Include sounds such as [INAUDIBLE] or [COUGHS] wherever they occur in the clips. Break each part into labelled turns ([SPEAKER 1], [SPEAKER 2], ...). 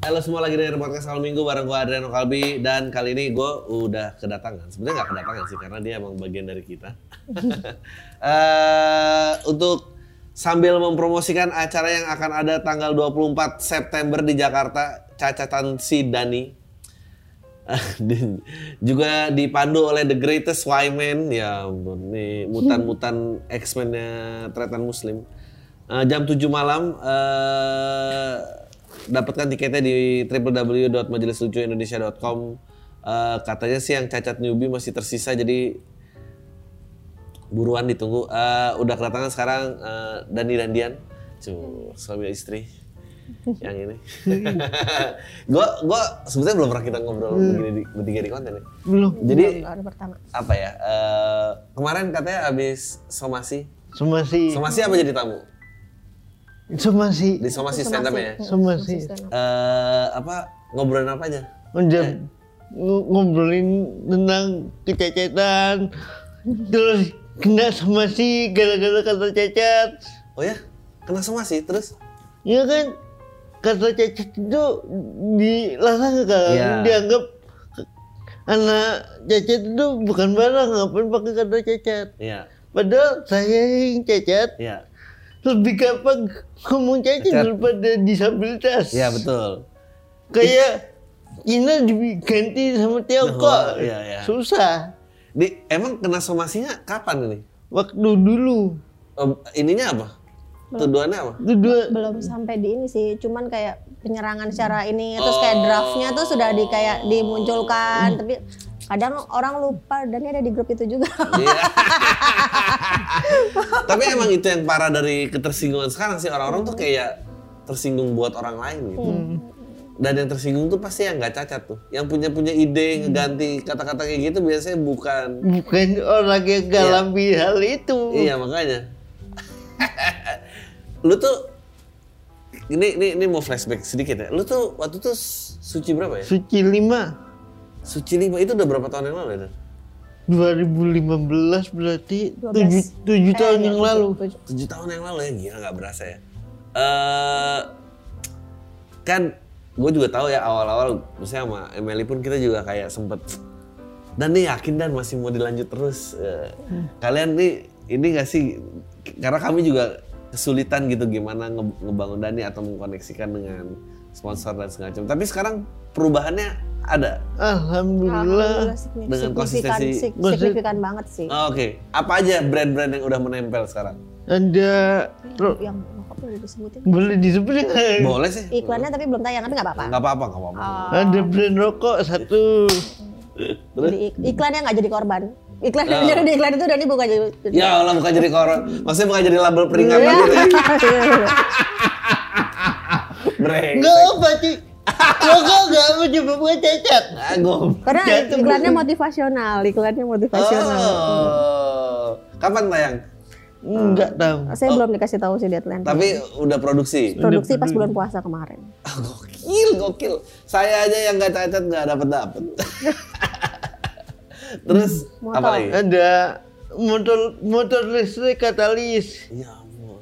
[SPEAKER 1] Halo semua lagi dari podcast Al Minggu bareng gue Adriano Kalbi dan kali ini gue udah kedatangan. Sebenarnya nggak kedatangan sih karena dia emang bagian dari kita. [LAUGHS] Eh, untuk sambil mempromosikan acara yang akan ada tanggal 24 September di Jakarta, cacatan si Dani. [LAUGHS] Dan juga dipandu oleh The Greatest Y-Man, ya ampun, nih mutan-mutan X-Men-nya Tretan Muslim. Eh, jam 7 malam, eh dapatkan tiketnya di www.majelislucuindonesia.com. Eh, katanya sih yang cacat newbie masih tersisa jadi buruan ditunggu. Eh, udah kedatangan sekarang eh, Dani dan Dian, Cuh, suami istri yang ini. [LAUGHS] gua gua sebetulnya belum pernah kita ngobrol begini di, bertiga di konten ya.
[SPEAKER 2] Belum.
[SPEAKER 1] Jadi
[SPEAKER 3] Baru pertama.
[SPEAKER 1] apa ya? eh, kemarin katanya abis somasi.
[SPEAKER 2] Somasi.
[SPEAKER 1] Somasi apa jadi tamu?
[SPEAKER 2] Somasi.
[SPEAKER 1] Di somasi stand up ya.
[SPEAKER 2] Somasi.
[SPEAKER 1] Eh, apa ngobrolin apa aja?
[SPEAKER 2] Udah ng- ngobrolin tentang kecacatan. Terus kena somasi gara-gara kata cacat.
[SPEAKER 1] Oh ya, kena somasi terus?
[SPEAKER 2] Ya kan kata cacat itu dilarang kan.
[SPEAKER 1] Iya.
[SPEAKER 2] Dianggap anak cacat itu bukan barang. Ngapain pakai kata cacat.
[SPEAKER 1] Iya,
[SPEAKER 2] Padahal saya yang cacat
[SPEAKER 1] iya,
[SPEAKER 2] lebih gampang ngomong cacat
[SPEAKER 1] Cacat.
[SPEAKER 2] daripada disabilitas.
[SPEAKER 1] iya betul.
[SPEAKER 2] kayak Cina diganti sama Tiongkok.
[SPEAKER 1] Oh, iya, iya.
[SPEAKER 2] Susah.
[SPEAKER 1] Di emang kena somasinya kapan ini?
[SPEAKER 2] Waktu dulu.
[SPEAKER 1] Oh, ininya apa? Tuduhannya apa?
[SPEAKER 2] Itu dua
[SPEAKER 3] Belum sampai di ini sih, cuman kayak penyerangan secara ini terus kayak draftnya tuh sudah di kayak dimunculkan, tapi kadang orang lupa dan ini ada di grup itu juga.
[SPEAKER 1] Iya. [LAUGHS] Tapi emang itu yang parah dari ketersinggungan sekarang sih orang-orang tuh kayak tersinggung buat orang lain gitu. Dan yang tersinggung tuh pasti yang nggak cacat tuh. Yang punya punya ide ngeganti kata-kata kayak gitu biasanya bukan.
[SPEAKER 2] bukan orang yang galami hal itu.
[SPEAKER 1] Iya makanya. [LAUGHS] Lu tuh ini ini ini mau flashback sedikit ya. Lu tuh waktu tuh suci berapa ya?
[SPEAKER 2] Suci 5
[SPEAKER 1] Suci lima itu udah berapa tahun yang lalu ya? Dan?
[SPEAKER 2] 2015 berarti
[SPEAKER 3] 12.
[SPEAKER 2] 7, 7 tahun
[SPEAKER 3] Eh,
[SPEAKER 2] yang
[SPEAKER 3] iya,
[SPEAKER 2] lalu.
[SPEAKER 3] tujuh.
[SPEAKER 1] Tujuh tahun yang lalu ya, gila nggak berasa ya. Eh kan gue juga tahu ya awal-awal, misalnya sama Emily pun kita juga kayak sempet dan nih yakin dan masih mau dilanjut terus. Eh, Kalian nih ini gak sih? Karena kami juga kesulitan gitu gimana nge- ngebangun Dani atau mengkoneksikan dengan sponsor dan segala macam. Tapi sekarang perubahannya ada.
[SPEAKER 2] Alhamdulillah.
[SPEAKER 3] signifikan,
[SPEAKER 1] Dengan konsistensi.
[SPEAKER 3] sig- signifikan banget sih.
[SPEAKER 1] Oh, Oke, apa aja brand-brand yang udah menempel sekarang?
[SPEAKER 2] Ada
[SPEAKER 3] Yang rokok boleh disebutin.
[SPEAKER 2] boleh disebut nggak?
[SPEAKER 1] Boleh sih.
[SPEAKER 3] Iklannya tapi belum tayang, tapi nggak apa-apa.
[SPEAKER 1] Nggak apa-apa, nggak apa-apa.
[SPEAKER 2] Ada brand rokok satu.
[SPEAKER 3] Jadi ik- iklannya nggak jadi korban. Iklan
[SPEAKER 1] Oh.
[SPEAKER 3] jadi di iklan itu Dani bukan jadi.
[SPEAKER 1] Ya Allah bukan jadi koron, maksudnya bukan jadi label peringatan gitu ya. [LAUGHS] Breng.
[SPEAKER 2] Enggak apa sih. Rokok nggak mau coba buat cacat.
[SPEAKER 1] Agom.
[SPEAKER 3] Karena
[SPEAKER 2] Jantung
[SPEAKER 3] iklannya motivasional, iklannya motivasional.
[SPEAKER 1] Oh. Kapan tayang?
[SPEAKER 2] Enggak tahu.
[SPEAKER 3] Saya belum dikasih tahu sih deadline.
[SPEAKER 1] Tapi udah produksi.
[SPEAKER 3] Produksi pas bulan puasa kemarin.
[SPEAKER 1] Ah, gokil, gokil. Saya aja yang nggak cacat nggak dapet dapet. [LAUGHS] Terus
[SPEAKER 3] Motor.
[SPEAKER 1] apa lagi?
[SPEAKER 2] Ada motor motor listrik katalis.
[SPEAKER 1] Ya ampun.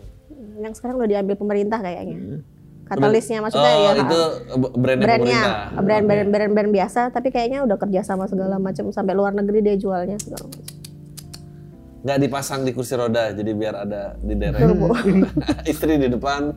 [SPEAKER 3] Yang sekarang udah diambil pemerintah kayaknya. Katalisnya maksudnya
[SPEAKER 1] oh,
[SPEAKER 3] ya.
[SPEAKER 1] itu brandnya,
[SPEAKER 3] brandnya
[SPEAKER 1] pemerintah.
[SPEAKER 3] brand, brand brand brand biasa tapi kayaknya udah kerja sama segala macam sampai luar negeri dia jualnya segala macam.
[SPEAKER 1] Nggak dipasang di kursi roda, jadi biar ada di.
[SPEAKER 3] Turbo. [LAUGHS]
[SPEAKER 1] Istri di depan.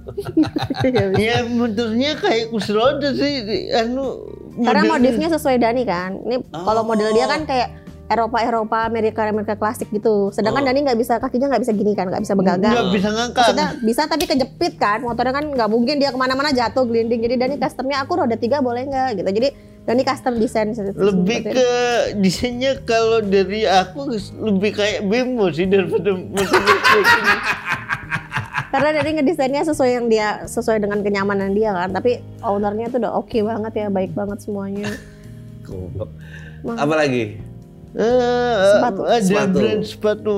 [SPEAKER 2] Ya motornya kayak kursi roda sih. Anu
[SPEAKER 3] Karena modifnya sesuai Dani kan. Ini kalau model dia kan kayak Eropa Eropa Amerika Amerika klasik gitu. Sedangkan Dani nggak bisa kakinya nggak bisa gini kan, nggak bisa begagang.
[SPEAKER 2] nggak bisa ngangkat.
[SPEAKER 3] Maksudnya bisa tapi kejepit kan. Motornya kan nggak mungkin dia ke mana-mana jatuh gelinding. Jadi Dani customnya aku roda tiga boleh nggak gitu. Jadi Dani custom desain
[SPEAKER 2] lebih ke desainnya kalau dari aku lebih kayak bemo sih daripada [LAUGHS] motor.
[SPEAKER 3] Karena Dani ngedesainnya sesuai yang dia sesuai dengan kenyamanan dia kan. Tapi ownernya tuh udah oke banget ya, baik banget semuanya. [LAUGHS]
[SPEAKER 1] Goblok. Lagi?
[SPEAKER 2] Eh,
[SPEAKER 3] Sepatu.
[SPEAKER 2] ada
[SPEAKER 1] Sepatu.
[SPEAKER 2] brand sepatu.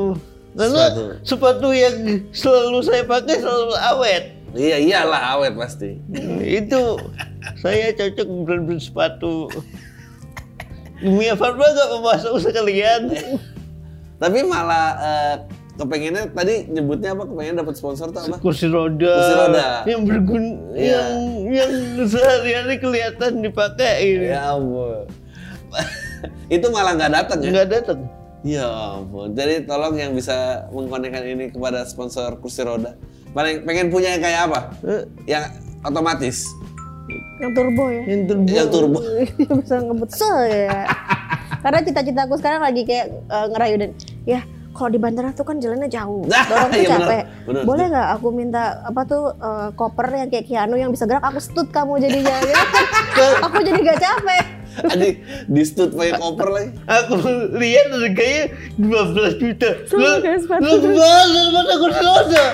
[SPEAKER 2] Karena
[SPEAKER 1] Sepatu.
[SPEAKER 2] sepatu. yang selalu saya pakai selalu awet.
[SPEAKER 1] Iya iyalah awet pasti.
[SPEAKER 2] Itu saya cocok brand-brand sepatu. Mia Farma gak mau masuk sekalian.
[SPEAKER 1] Tapi malah eh, kepengennya tadi nyebutnya apa? Kepengen dapat sponsor tuh apa?
[SPEAKER 2] Kursi roda.
[SPEAKER 1] Kursi roda.
[SPEAKER 2] Yang bergun,
[SPEAKER 1] Iya.
[SPEAKER 2] yang yang sehari-hari kelihatan dipakai ini.
[SPEAKER 1] Ya ampun. Itu malah nggak datang ya?
[SPEAKER 2] Nggak datang.
[SPEAKER 1] Ya ampun. Jadi tolong yang bisa mengkonekkan ini kepada sponsor kursi roda. Paling pengen punya yang kayak apa?
[SPEAKER 2] Eh,
[SPEAKER 1] Yang otomatis.
[SPEAKER 3] Yang turbo ya.
[SPEAKER 2] Yang turbo.
[SPEAKER 1] Yang turbo. [LAUGHS]
[SPEAKER 3] Yang bisa ngebut se ya. Karena cita-citaku sekarang lagi kayak eh, ngerayu dan ya kalau di bandara tuh kan jalannya jauh,
[SPEAKER 1] Nah,
[SPEAKER 3] dorong tuh [LAUGHS]
[SPEAKER 1] iya
[SPEAKER 3] capek. Boleh nggak aku minta apa tuh eh, koper yang kayak Keanu yang bisa gerak? Aku stut kamu jadinya. Ya [LAUGHS] aku jadi gak capek.
[SPEAKER 1] Adik di stud pakai koper lagi.
[SPEAKER 2] Aku lihat harganya 12 juta.
[SPEAKER 3] Kayak sepatu.
[SPEAKER 2] Lu mahal daripada kursi roda.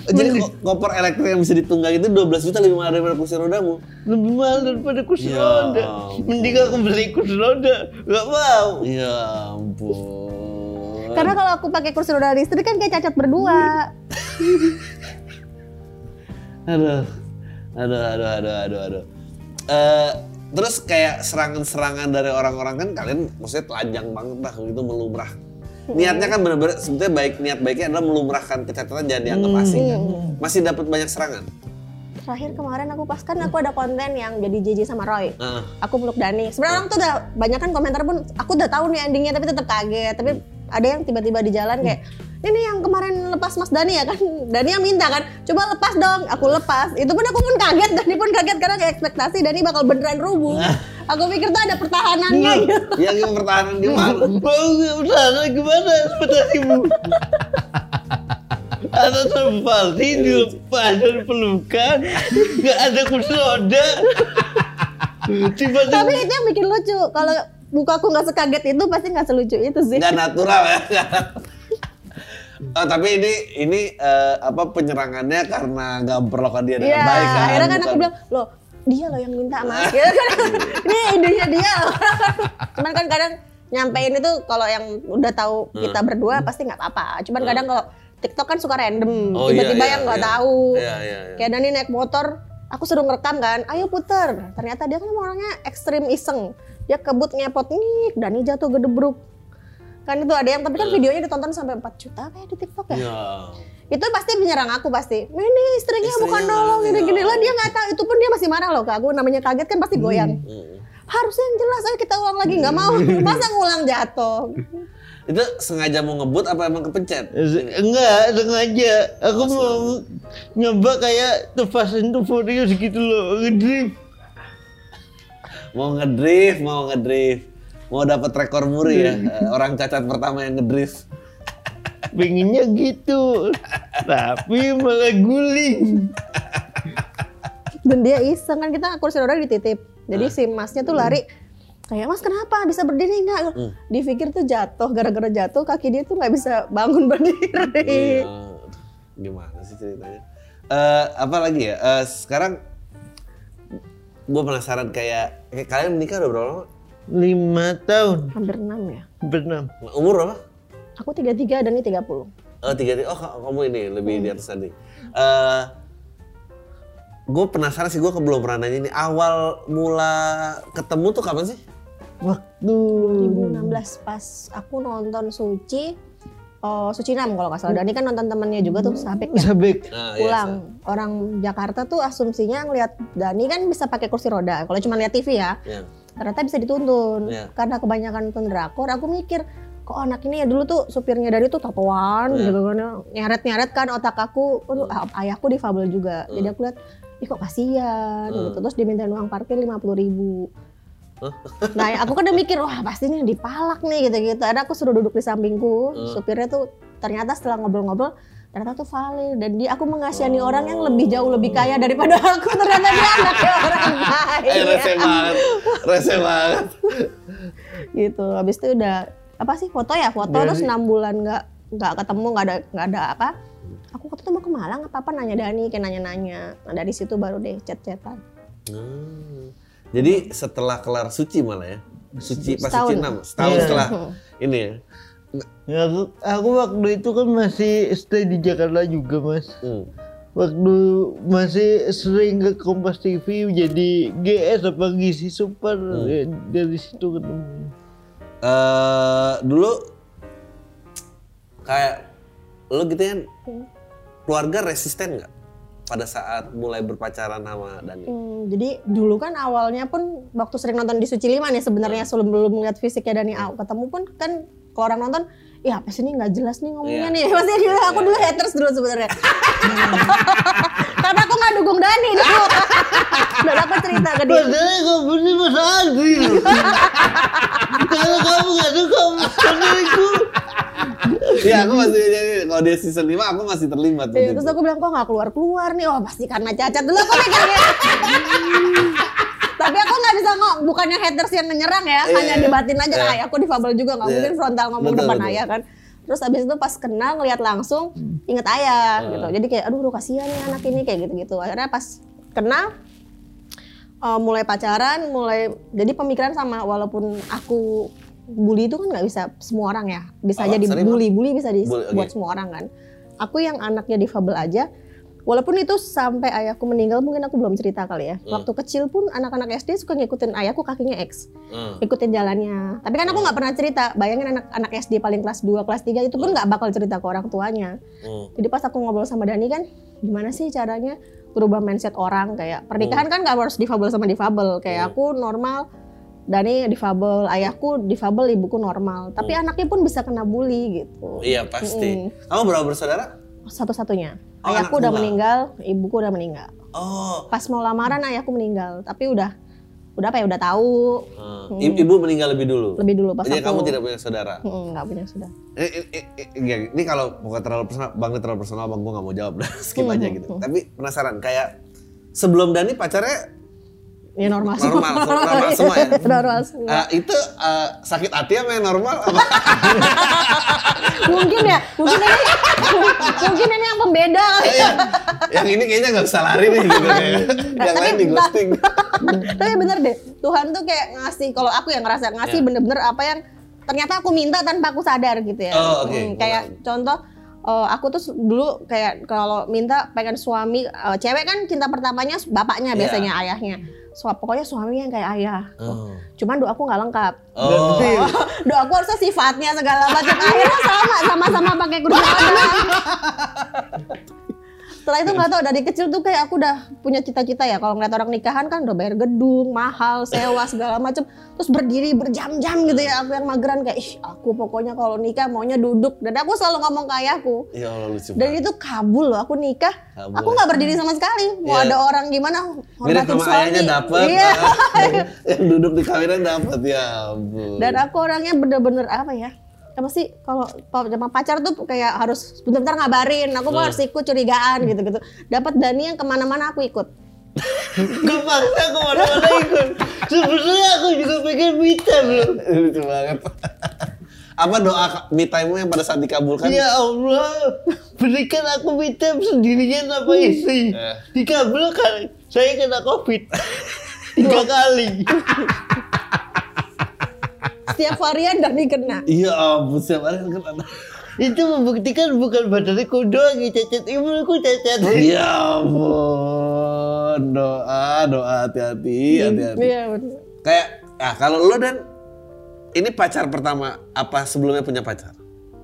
[SPEAKER 1] Jadi ko- koper elektrik yang bisa ditunggang itu 12 juta lebih mahal daripada kursi rodamu.
[SPEAKER 2] Lebih mahal daripada kursi
[SPEAKER 1] Ya
[SPEAKER 2] roda. Mending aku beli kursi roda. Gak mau.
[SPEAKER 1] Ya ampun.
[SPEAKER 3] Karena kalau aku pakai kursi roda listrik kan kayak cacat berdua. [LAUGHS]
[SPEAKER 1] Aduh. Aduh, aduh, aduh, aduh, aduh. Eh, terus kayak serangan-serangan dari orang-orang kan kalian maksudnya telanjang banget lah itu melumrah. Niatnya kan benar-benar sebetulnya baik niat baiknya adalah melumrahkan kecacatan jangan dianggap asing kan. Masih dapat banyak serangan.
[SPEAKER 3] Terakhir kemarin aku pas kan aku ada konten yang jadi JJ sama Roy.
[SPEAKER 1] Nah,
[SPEAKER 3] Aku peluk Dani. Sebenarnya orang tuh udah banyak kan komentar pun aku udah tahu nih endingnya tapi tetap kaget. Tapi ada yang tiba-tiba di jalan kayak ini yang kemarin lepas Mas Dani ya kan. [LAUGHS] Dani yang minta kan. Coba lepas dong. Aku lepas. Itu pun aku pun kaget. [LAUGHS] Dani pun kaget karena kayak ekspektasi Dani bakal beneran rubuh. Aku pikir tuh ada pertahanannya gitu.
[SPEAKER 1] yang yang pertahanan gimana? [LAUGHS]
[SPEAKER 2] Usaha gimana ekspektasimu? Ada terpalti dilepas dari pelukan, nggak ada kursi roda. Tiba-tiba
[SPEAKER 3] Tapi itu yang bikin lucu. Kalau mukaku nggak sekaget itu pasti nggak selucu itu sih.
[SPEAKER 1] nggak natural ya. Oh, tapi ini ini eh, apa penyerangannya karena nggak memperlakukan dia dengan
[SPEAKER 3] Iya,
[SPEAKER 1] baik kan?
[SPEAKER 3] akhirnya kan aku bilang, loh dia loh yang minta mas. [LAUGHS] Gitu kan. Ini idenya dia. loh. [LAUGHS] Cuman kan kadang nyampein itu kalau yang udah tahu
[SPEAKER 1] Hmm.
[SPEAKER 3] kita berdua pasti nggak apa-apa. Cuman kadang kalau TikTok kan suka random,
[SPEAKER 1] Oh, iya,
[SPEAKER 3] tiba-tiba
[SPEAKER 1] iya,
[SPEAKER 3] yang nggak
[SPEAKER 1] iya.
[SPEAKER 3] tahu.
[SPEAKER 1] Iya, iya, iya.
[SPEAKER 3] Kayak Dani naik motor, aku suruh ngerekam kan, ayo puter. Ternyata dia kan orangnya ekstrim iseng. Dia kebut ngepot nih, Dani jatuh gedebruk. Kan itu ada yang, tapi kan videonya ditonton sampai 4 juta kayak di TikTok ya
[SPEAKER 1] Iya.
[SPEAKER 3] itu pasti menyerang aku pasti. "Nah, Ini istrinya,
[SPEAKER 1] Istrinya
[SPEAKER 3] bukan nolong gini-gini lah dia nggak tahu. Itu pun dia masih marah loh ke aku. Namanya kaget kan pasti goyang.
[SPEAKER 1] Hmm.
[SPEAKER 3] Harusnya yang jelas, ayo kita ulang lagi nggak mau. Masa ngulang jatuh?
[SPEAKER 1] Itu sengaja mau ngebut apa emang kepencet?
[SPEAKER 2] enggak sengaja. Aku mau nyoba kayak The Fast and the Furious gitu loh, ngedrift.
[SPEAKER 1] Mau ngedrift, mau ngedrift. Mau dapat rekor muri ya. [LAUGHS] eh, Orang cacat pertama yang ngedrift. [LAUGHS]
[SPEAKER 2] Pengennya gitu, tapi malah guling.
[SPEAKER 3] Dan dia iseng kan kita kursi roda dititip. Jadi si masnya tuh lari. Kayak mas kenapa bisa berdiri nggak? Dipikir tuh jatuh gara-gara jatuh kaki dia tuh nggak bisa bangun [LAUGHS] berdiri.
[SPEAKER 1] Iya. Gimana sih ceritanya? Eh, apa lagi ya? Eh, sekarang gue penasaran kayak, kayak kalian menikah udah berapa lama?
[SPEAKER 2] Lima tahun,
[SPEAKER 3] Hampir enam ya.
[SPEAKER 2] berenam.
[SPEAKER 1] Umur berapa?
[SPEAKER 3] Aku 33 dan ini 30.
[SPEAKER 1] Oh tiga oh ka- kamu ini lebih di atas tadi. Eh, gue penasaran sih gue belum pernah nanya ini awal mula ketemu tuh kapan sih?
[SPEAKER 2] Waktu
[SPEAKER 3] 2016 pas aku nonton Suci oh, Suci 6 kalau nggak salah. Dani kan nonton temennya juga tuh Sabek ya.
[SPEAKER 2] sabek.
[SPEAKER 1] Nah, iya,
[SPEAKER 3] Pulang orang Jakarta tuh asumsinya ngelihat Dani kan bisa pakai kursi roda. Kalau cuma lihat TV ya,
[SPEAKER 1] ya.
[SPEAKER 3] Ternyata bisa dituntun.
[SPEAKER 1] Iya.
[SPEAKER 3] Karena kebanyakan nonton drakor, aku mikir kok anak ini ya dulu tuh supirnya Dani tuh tatoan
[SPEAKER 1] Iya.
[SPEAKER 3] gitu kan nyeret-nyeret kan otak aku aduh ah, ayahku difabel juga jadi aku lihat ih kok kasihan
[SPEAKER 1] Hmm.
[SPEAKER 3] gitu terus dimintain uang parkir lima puluh ribu nah aku kan udah mikir wah pasti nih dipalak nih gitu-gitu ada aku suruh duduk di sampingku
[SPEAKER 1] Hmm.
[SPEAKER 3] supirnya tuh ternyata setelah ngobrol-ngobrol ternyata tuh valid dan dia aku mengasihani
[SPEAKER 1] Oh.
[SPEAKER 3] orang yang lebih jauh lebih kaya daripada [LAUGHS] aku ternyata dia [LAUGHS] anaknya orang kaya
[SPEAKER 1] Eh rese banget, rese banget.
[SPEAKER 3] gitu habis itu udah apa sih foto ya foto
[SPEAKER 2] Dari-
[SPEAKER 3] terus enam bulan nggak nggak ketemu nggak ada nggak ada apa aku waktu itu mau ke Malang apa apa nanya Dani kayak nanya nanya nah dari situ baru deh chat chatan
[SPEAKER 1] Hmm. Jadi setelah kelar suci malah ya? suci pas
[SPEAKER 3] Setahun.
[SPEAKER 1] suci enam setahun
[SPEAKER 2] Iya.
[SPEAKER 1] setelah ini ya.
[SPEAKER 2] Ya, aku, aku waktu itu kan masih stay di Jakarta juga mas.
[SPEAKER 1] Hmm.
[SPEAKER 2] Waktu masih sering ke Kompas TV jadi GS apa Gizi Super ya, dari situ ketemu.
[SPEAKER 1] eh dulu kayak lo gitu kan keluarga resisten nggak pada saat mulai berpacaran sama Dani?
[SPEAKER 3] Hmm, jadi dulu kan awalnya pun waktu sering nonton di Suci Lima nih sebenarnya sebelum belum melihat fisiknya Dani Au ketemu pun kan kalau orang nonton ya apa sih ini? Nggak jelas nih ngomongnya
[SPEAKER 1] Iya.
[SPEAKER 3] nih. [LAUGHS] Pasti dulu aku dulu haters dulu sebenarnya. Karena aku nggak dukung Dani dulu. [LAUGHS] Dan aku cerita ke dia.
[SPEAKER 2] Padahal kamu ini Mas Adi. Kalau kamu gak suka menurutku
[SPEAKER 1] Iya aku masih jadi kalau dia season 5 aku masih terlibat.
[SPEAKER 3] Iya,
[SPEAKER 1] waktu
[SPEAKER 3] terus aku bilang kok nggak keluar keluar nih? Oh pasti karena cacat dulu aku mikirnya [LAUGHS] tapi aku nggak bisa ngomong bukannya haters yang menyerang ya
[SPEAKER 1] Iya,
[SPEAKER 3] hanya
[SPEAKER 1] iya.
[SPEAKER 3] dibatin aja
[SPEAKER 1] Iya.
[SPEAKER 3] ayah aku difabel juga nggak
[SPEAKER 1] Iya.
[SPEAKER 3] mungkin frontal ngomong
[SPEAKER 1] Betul,
[SPEAKER 3] depan
[SPEAKER 1] betul.
[SPEAKER 3] ayah kan terus abis itu pas kenal ngeliat langsung inget ayah gitu jadi kayak aduh aduh kasihan nih anak ini kayak gitu gitu akhirnya pas kenal eh, mulai pacaran mulai jadi pemikiran sama walaupun aku bully itu kan nggak bisa semua orang ya bisa
[SPEAKER 1] Oh,
[SPEAKER 3] jadi bully bully bisa di,
[SPEAKER 1] Bully, oke.
[SPEAKER 3] buat semua orang kan aku yang anaknya difabel aja walaupun itu sampai ayahku meninggal mungkin aku belum cerita kali ya
[SPEAKER 1] Hmm.
[SPEAKER 3] waktu kecil pun anak-anak SD suka ngikutin ayahku kakinya X
[SPEAKER 1] Hmm.
[SPEAKER 3] ikutin jalannya tapi kan aku nggak pernah cerita bayangin anak-anak SD paling kelas 2 kelas 3 itu pun nggak bakal cerita ke orang tuanya
[SPEAKER 1] Hmm.
[SPEAKER 3] jadi pas aku ngobrol sama Dani kan gimana sih caranya berubah mindset orang kayak pernikahan kan nggak harus difabel sama difabel kayak
[SPEAKER 1] Hmm.
[SPEAKER 3] aku normal Dani difabel ayahku difabel ibuku normal tapi anaknya pun bisa kena bully gitu
[SPEAKER 1] Iya pasti.
[SPEAKER 3] Mm.
[SPEAKER 1] Kamu berapa bersaudara?
[SPEAKER 3] satu-satunya
[SPEAKER 1] Oh,
[SPEAKER 3] ayahku
[SPEAKER 1] anak
[SPEAKER 3] udah
[SPEAKER 1] dua.
[SPEAKER 3] meninggal ibuku udah meninggal
[SPEAKER 1] Oh.
[SPEAKER 3] pas mau lamaran ayahku meninggal tapi udah udah apa ya udah tahu
[SPEAKER 1] Hmm. I- Ibu meninggal lebih dulu.
[SPEAKER 3] lebih dulu pas
[SPEAKER 1] Jadi
[SPEAKER 3] aku
[SPEAKER 1] kamu tidak punya saudara.
[SPEAKER 3] Mm, nggak punya sudah
[SPEAKER 1] Eh, eh, eh, eh, ini kalau bukan terlalu personal, bang terlalu personal, bang gue nggak mau jawab, dah [LAUGHS] skip aja gitu. Tapi penasaran, kayak sebelum Dani pacarnya
[SPEAKER 3] ya normal,
[SPEAKER 1] Normal, normal semua ya? [LAUGHS]
[SPEAKER 3] normal semua
[SPEAKER 1] eh, [LAUGHS] itu eh, sakit hati apa yang normal? Apa?
[SPEAKER 3] mungkin ya mungkin ini mungkin ini yang pembeda ya
[SPEAKER 1] yang, ini kayaknya nggak bisa lari nih gitu kayak. yang lain di ghosting.
[SPEAKER 3] tapi bener deh Tuhan tuh kayak ngasih kalau aku yang ngerasa ngasih
[SPEAKER 1] Ya.
[SPEAKER 3] bener-bener apa yang ternyata aku minta tanpa aku sadar gitu ya
[SPEAKER 1] Oh, oke.
[SPEAKER 3] Hmm, kayak contoh eh, aku tuh dulu kayak kalau minta pengen suami eh, cewek kan cinta pertamanya bapaknya
[SPEAKER 1] Iya.
[SPEAKER 3] biasanya ayahnya so, pokoknya suaminya yang kayak ayah
[SPEAKER 1] Oh.
[SPEAKER 3] cuman doaku nggak lengkap
[SPEAKER 1] Oh.
[SPEAKER 3] doaku [LAUGHS] harusnya sifatnya segala macam akhirnya sama sama-sama pakai kursi [LAUGHS] roda setelah itu nggak tahu dari kecil tuh kayak aku udah punya cita-cita ya kalau ngeliat orang nikahan kan udah bayar gedung mahal sewa segala macam terus berdiri berjam-jam gitu ya aku yang mageran kayak ih aku pokoknya kalau nikah maunya duduk dan aku selalu ngomong ke ayahku
[SPEAKER 1] Ya Allah lucu
[SPEAKER 3] dan itu kabul loh aku nikah
[SPEAKER 1] Kabul
[SPEAKER 3] aku
[SPEAKER 1] ya.
[SPEAKER 3] nggak berdiri sama sekali mau
[SPEAKER 1] Iya.
[SPEAKER 3] ada orang gimana
[SPEAKER 1] Mirip
[SPEAKER 3] hormatin
[SPEAKER 1] ayahnya dapet,
[SPEAKER 3] iya [LAUGHS]
[SPEAKER 1] yang duduk di kawinan dapet ya ampun.
[SPEAKER 3] Dan aku orangnya bener-bener apa ya? Apa sih kalau sama pacar tuh kayak harus bentar-bentar ngabarin. Aku mau
[SPEAKER 1] Hmm.
[SPEAKER 3] harus ikut curigaan gitu-gitu. Dapat Dani yang ke mana-mana aku ikut. [LAUGHS]
[SPEAKER 2] Gak paksa ke mana-mana ikut Sebenarnya aku juga pengen me time loh
[SPEAKER 1] lucu banget. Apa doa me time yang pada saat dikabulkan?
[SPEAKER 2] Ya Allah Berikan aku me time sendirian apa istri
[SPEAKER 1] Eh.
[SPEAKER 2] Dikabulkan Saya kena covid [LAUGHS] Tiga kali [LAUGHS]
[SPEAKER 3] Setiap varian Dani kena.
[SPEAKER 1] Iya ampun setiap hari kan ada.
[SPEAKER 2] Itu membuktikan bukan badanku doang yang cacat Ibuku cacat
[SPEAKER 1] Ya ampun doa doa hati-hati hati-hati.
[SPEAKER 3] Iya.
[SPEAKER 1] Kayak ah kalau lo dan ini pacar pertama apa sebelumnya punya pacar?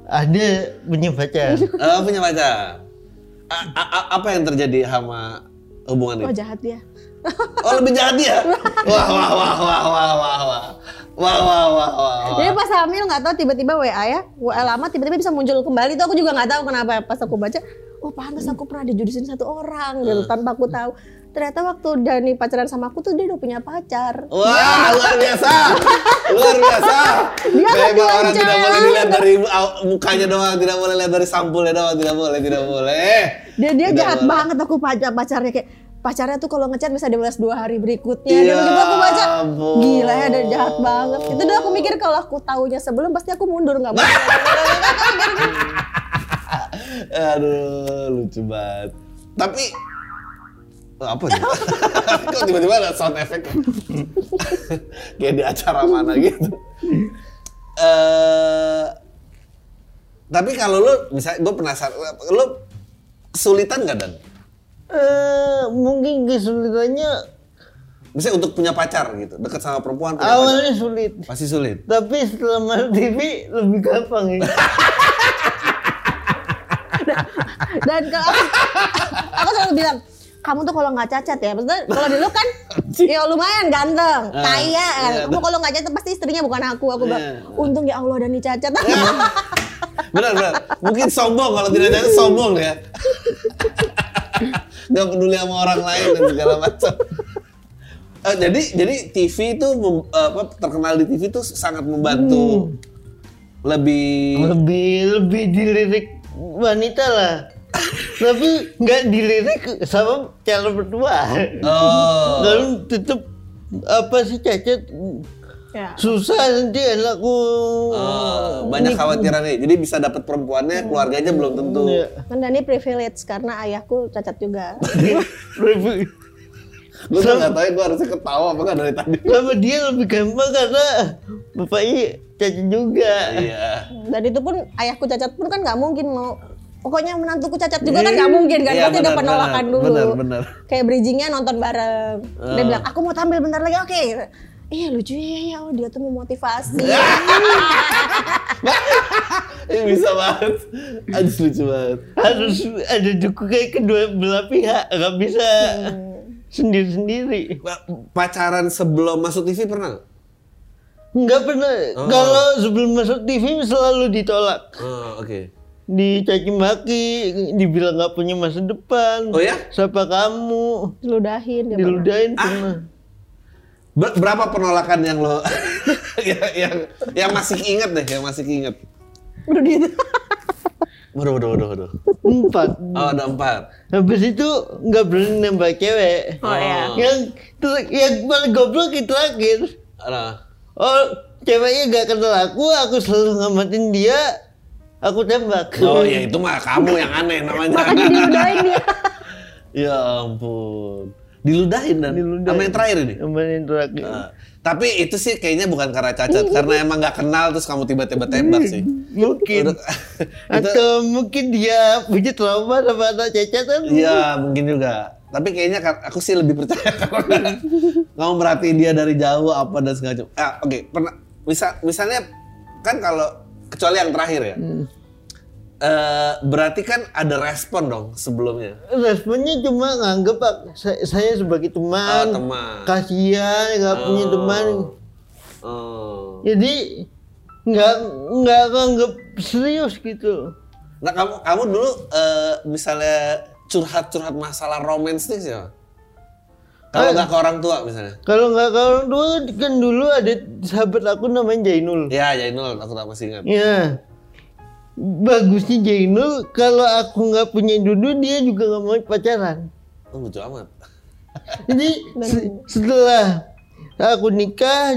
[SPEAKER 2] Ada punya pacar [LAUGHS]
[SPEAKER 1] Oh, punya pacar. A- a- a- apa yang terjadi sama hubungan
[SPEAKER 3] Wah
[SPEAKER 1] ini?
[SPEAKER 3] jahat dia.
[SPEAKER 1] Oh lebih jahat dia? [LAUGHS] Wah wah wah wah wah wah wah. Wah wah wah wah.
[SPEAKER 3] Jadi pas hamil nggak tahu tiba-tiba WA ya, WA lama tiba-tiba bisa muncul kembali. Itu aku juga nggak tahu kenapa. Pas aku baca, oh pantas aku pernah dijudisin satu orang gitu tanpa aku tahu. Ternyata waktu Dani pacaran sama aku tuh dia udah punya pacar.
[SPEAKER 1] Wah, luar biasa. Luar biasa.
[SPEAKER 3] Dia
[SPEAKER 1] Memang
[SPEAKER 3] bilang
[SPEAKER 1] orang tidak
[SPEAKER 3] cewek.
[SPEAKER 1] boleh dilihat dari mukanya doang, tidak boleh lihat dari sampulnya doang, tidak boleh, tidak boleh.
[SPEAKER 3] Dia dia
[SPEAKER 1] Tidak
[SPEAKER 3] jahat
[SPEAKER 1] boleh.
[SPEAKER 3] banget aku pacar pacarnya kayak pacarnya tuh kalau ngechat bisa dibalas dua hari berikutnya.
[SPEAKER 1] Ya
[SPEAKER 3] begitu aku baca,
[SPEAKER 1] ampun.
[SPEAKER 3] gila ya, dia jahat banget. Itu udah aku mikir kalau aku taunya sebelum pasti aku mundur nggak mau. [LAUGHS]
[SPEAKER 1] Aduh, lucu banget. Tapi apa nih? [LAUGHS] Kok tiba-tiba ada sound effect? [LAUGHS] Kayak di acara mana gitu. Eh, tapi kalau lu, misalnya gue penasaran, lu kesulitan nggak dan?
[SPEAKER 2] Eh, mungkin kesulitannya
[SPEAKER 1] Misalnya untuk punya pacar gitu, deket sama perempuan punya
[SPEAKER 2] awalnya sulit.
[SPEAKER 1] pacar. Pasti sulit.
[SPEAKER 2] Tapi setelah masuk TV lebih gampang ya.
[SPEAKER 3] Dan kalau aku, aku selalu bilang, kamu tuh kalau nggak cacat ya, maksudnya kalau dulu kan ya lumayan ganteng,
[SPEAKER 1] Ah,
[SPEAKER 3] kaya kan.
[SPEAKER 1] iya.
[SPEAKER 3] Kamu kalau nggak cacat pasti istrinya bukan aku. Aku bilang,
[SPEAKER 1] Iya.
[SPEAKER 3] untung ya Allah Dani cacat.
[SPEAKER 1] Benar, benar. Mungkin sombong kalau tidak jadi sombong ya. Gak peduli sama orang lain dan segala macam. Eh, jadi jadi TV itu apa terkenal di TV itu sangat membantu lebih
[SPEAKER 2] lebih lebih dilirik wanita lah. [LAUGHS] Tapi nggak dilirik sama calon berdua.
[SPEAKER 1] oh
[SPEAKER 2] Lalu tetap apa sih cacat
[SPEAKER 3] ya.
[SPEAKER 2] susah nanti anakku.
[SPEAKER 1] oh, banyak khawatirannya. Jadi bisa dapat perempuannya, keluarganya belum tentu.
[SPEAKER 2] Iya.
[SPEAKER 3] Kan Dani privilege karena ayahku cacat juga. [LAUGHS]
[SPEAKER 2] Lebih-
[SPEAKER 1] Gue tuh nggak tahu ya, gue harusnya ketawa apa nggak dari tadi.
[SPEAKER 2] sama dia lebih gampang karena bapaknya cacat juga.
[SPEAKER 1] Iya.
[SPEAKER 3] Dan itu pun ayahku cacat pun kan nggak mungkin mau Pokoknya menantuku cacat juga kan nggak mungkin kan,
[SPEAKER 1] Iya,
[SPEAKER 3] pasti
[SPEAKER 1] benar,
[SPEAKER 3] penolakan dulu.
[SPEAKER 1] benar, benar.
[SPEAKER 3] Kayak bridgingnya nonton bareng. Dia
[SPEAKER 1] Ah.
[SPEAKER 3] bilang, aku mau tampil bentar lagi, oke. Iya lucu ya, ya oh, dia tuh memotivasi. [LAUGHS]
[SPEAKER 1] Ini bisa banget. Aduh lucu banget.
[SPEAKER 2] Harus ada dukungan kedua belah pihak, nggak bisa sendiri-sendiri.
[SPEAKER 1] Pa- Pacaran sebelum masuk TV pernah? nggak?
[SPEAKER 2] Nggak pernah.
[SPEAKER 1] Oh.
[SPEAKER 2] Kalau sebelum masuk TV selalu ditolak.
[SPEAKER 1] Oh, oke.
[SPEAKER 2] Dicaci maki, dibilang nggak punya masa depan.
[SPEAKER 1] Oh ya?
[SPEAKER 2] Siapa kamu?
[SPEAKER 3] Diludahin. dia pernah.
[SPEAKER 2] Diludahin
[SPEAKER 1] Ah. Ber- berapa penolakan yang lo [LAUGHS] yang, yang yang masih inget deh, yang masih inget?
[SPEAKER 3] Udah gitu.
[SPEAKER 1] Waduh, waduh, waduh, waduh.
[SPEAKER 2] Empat.
[SPEAKER 1] Oh, ada empat.
[SPEAKER 2] Habis itu nggak berani nembak cewek.
[SPEAKER 3] Oh, iya.
[SPEAKER 2] Yang yang paling goblok itu terakhir.
[SPEAKER 1] Ada.
[SPEAKER 2] Oh, ceweknya gak kenal aku, aku selalu ngamatin dia, aku tembak.
[SPEAKER 1] Oh, ya itu mah kamu yang aneh namanya.
[SPEAKER 3] Makanya diludahin dia. [LAUGHS]
[SPEAKER 1] ya ampun. Diludahin dan
[SPEAKER 2] Diludahin.
[SPEAKER 1] sama yang terakhir ini.
[SPEAKER 2] Ngamatin terakhir.
[SPEAKER 1] Nah, tapi itu sih kayaknya bukan karena cacat, karena emang nggak kenal terus kamu tiba-tiba tembak sih.
[SPEAKER 2] Mungkin.
[SPEAKER 1] Udah- [LAUGHS] itu
[SPEAKER 2] Atau mungkin dia punya trauma sama anak cacat kan?
[SPEAKER 1] Iya mungkin juga. Tapi kayaknya aku sih lebih percaya [LAUGHS] karena kamu merhatiin dia dari jauh apa dan segala macam. Ah, oke. Pernah misal misalnya kan kalau kecuali yang terakhir ya. Eh, berarti kan ada respon dong sebelumnya.
[SPEAKER 2] Responnya cuma nganggep Pak, saya, saya sebagai teman,
[SPEAKER 1] Oh, teman.
[SPEAKER 2] kasihan nggak punya
[SPEAKER 1] Oh.
[SPEAKER 2] teman.
[SPEAKER 1] Oh.
[SPEAKER 2] Jadi nggak nggak nganggep serius gitu.
[SPEAKER 1] Nah kamu kamu dulu eh, misalnya curhat-curhat masalah romansnya siapa? Kalau
[SPEAKER 2] Eh.
[SPEAKER 1] nggak ke orang tua misalnya?
[SPEAKER 2] Kalau nggak ke orang tua kan dulu ada sahabat aku namanya Jainul.
[SPEAKER 1] Ya Jainul, aku tak masih ingat.
[SPEAKER 2] Ya. Bagusnya Jainul kalau aku nggak punya dudu dia juga nggak mau pacaran.
[SPEAKER 1] Oh, lucu amat. [LAUGHS]
[SPEAKER 2] Jadi se- setelah aku nikah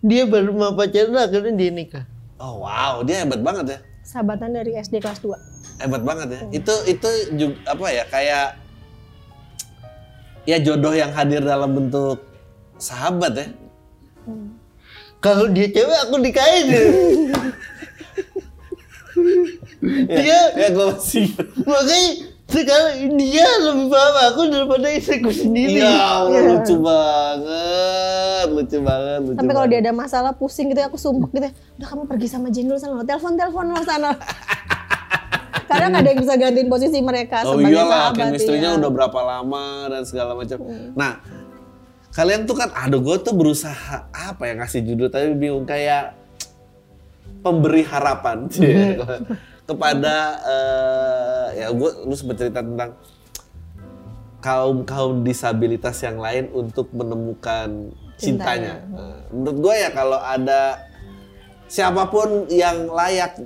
[SPEAKER 2] dia baru mau pacaran akhirnya dia nikah.
[SPEAKER 1] Oh wow, dia hebat banget ya.
[SPEAKER 3] Sahabatan dari SD kelas 2.
[SPEAKER 1] Hebat banget ya. Itu itu juga apa ya kayak ya jodoh yang hadir dalam bentuk sahabat ya.
[SPEAKER 2] Kalau dia cewek aku nikahin. [LAUGHS] dia
[SPEAKER 1] Ya gue masih.
[SPEAKER 2] makanya sekarang dia lebih paham aku daripada istriku sendiri.
[SPEAKER 1] Ya Allah lucu banget, lucu banget, lucu.
[SPEAKER 3] Sampai kalau dia ada masalah pusing gitu ya, aku sumpah gitu ya. Udah kamu pergi sama Jendul sana, lo telepon-telepon lo sana. [LAUGHS] Karena nggak ada yang bisa gantiin posisi mereka
[SPEAKER 1] Oh
[SPEAKER 3] sebagai
[SPEAKER 1] iyalah,
[SPEAKER 3] sahabat.
[SPEAKER 1] chemistry-nya
[SPEAKER 3] iya.
[SPEAKER 1] udah berapa lama dan segala macam. Nah, kalian tuh kan, aduh gue tuh berusaha apa ya ngasih judul tapi bingung kayak pemberi harapan Cie. [LAUGHS] kepada eh, ya gue lu sempat cerita tentang kaum kaum disabilitas yang lain untuk menemukan cintanya. Nah, menurut gue ya kalau ada siapa pun yang layak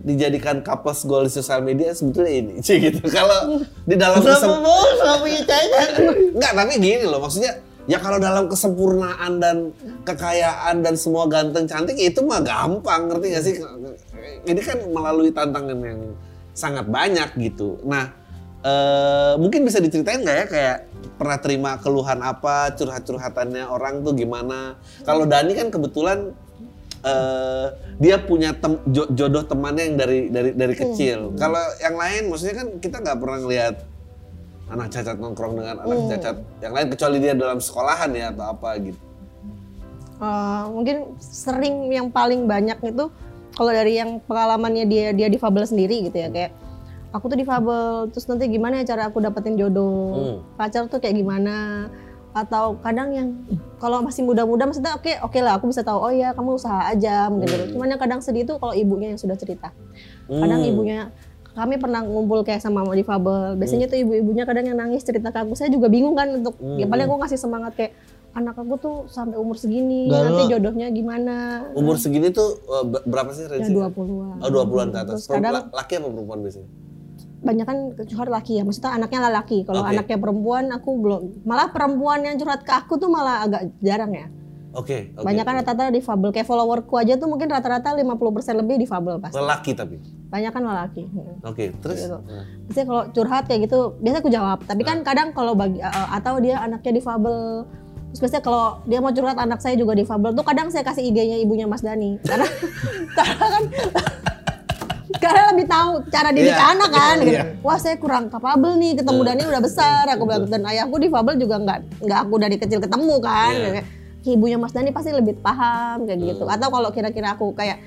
[SPEAKER 1] dijadikan couples goal di sosial media sebetulnya ini [LAUGHS] Cie, gitu. Kalau di dalam
[SPEAKER 2] Sama
[SPEAKER 1] kesem-
[SPEAKER 2] mau sama punya cacat.
[SPEAKER 1] Enggak, tapi gini loh maksudnya ya kalau dalam kesempurnaan dan kekayaan dan semua ganteng cantik itu mah gampang ngerti gak sih? Ini kan melalui tantangan yang sangat banyak gitu. Nah, eh mungkin bisa diceritain nggak ya kayak pernah terima keluhan apa, curhat-curhatannya orang tuh gimana? Kalau Dani kan kebetulan eh dia punya tem- jo- jodoh temannya yang dari dari dari kecil. Kalau yang lain, maksudnya kan kita nggak pernah ngeliat anak cacat nongkrong dengan anak cacat yang lain kecuali dia dalam sekolahan ya atau apa gitu.
[SPEAKER 3] Eh, mungkin sering yang paling banyak itu kalau dari yang pengalamannya dia dia difabel sendiri gitu ya kayak aku tuh difabel terus nanti gimana ya cara aku dapetin jodoh
[SPEAKER 1] Hmm.
[SPEAKER 3] pacar tuh kayak gimana atau kadang yang kalau masih muda-muda maksudnya oke oke lah aku bisa tahu oh ya kamu usaha aja mungkin gitu cuman yang kadang sedih itu kalau ibunya yang sudah cerita kadang
[SPEAKER 1] Hmm.
[SPEAKER 3] ibunya kami pernah ngumpul kayak sama mau difabel. Biasanya tuh ibu-ibunya kadang yang nangis cerita ke aku. Saya juga bingung kan untuk ya paling aku ngasih semangat kayak anak aku tuh sampai umur segini nanti jodohnya gimana?
[SPEAKER 1] Umur segini tuh eh, ber- berapa sih
[SPEAKER 3] ya
[SPEAKER 1] range?
[SPEAKER 3] 20-an
[SPEAKER 1] Oh 20-an ke atas.
[SPEAKER 3] Terus kadang
[SPEAKER 1] La- Laki apa perempuan biasanya?
[SPEAKER 3] banyak kan curhat laki ya. Maksudnya anaknya laki kalau
[SPEAKER 1] Oke.
[SPEAKER 3] anaknya perempuan aku belum. Malah perempuan yang curhat ke aku tuh malah agak jarang ya
[SPEAKER 1] Oke, oke.
[SPEAKER 3] banyak kan rata-rata difabel kayak followerku aja tuh mungkin rata-rata 50% lebih difabel pasti
[SPEAKER 1] Lelaki tapi.
[SPEAKER 3] banyak kan laki Hmm.
[SPEAKER 1] Oke, terus?
[SPEAKER 3] Gitu.
[SPEAKER 1] Nah.
[SPEAKER 3] Biasanya kalau curhat kayak gitu, biasa aku jawab. Tapi kan kadang kalau bagi uh, atau dia anaknya difabel. Terus biasanya kalau dia mau curhat anak saya juga difabel tuh kadang saya kasih IG-nya ibunya Mas Dani. [LAUGHS] Karena karena kan karena lebih tahu cara didik
[SPEAKER 1] Iya.
[SPEAKER 3] anak kan gitu.
[SPEAKER 1] Iya.
[SPEAKER 3] Wah, saya kurang kapabel nih ketemu Dani udah besar aku bilang dan ayahku difabel juga nggak nggak aku dari kecil ketemu kan.
[SPEAKER 1] Iya.
[SPEAKER 3] Ibunya Mas Dani pasti lebih paham kayak gitu.
[SPEAKER 1] Hmm.
[SPEAKER 3] Atau kalau kira-kira aku kayak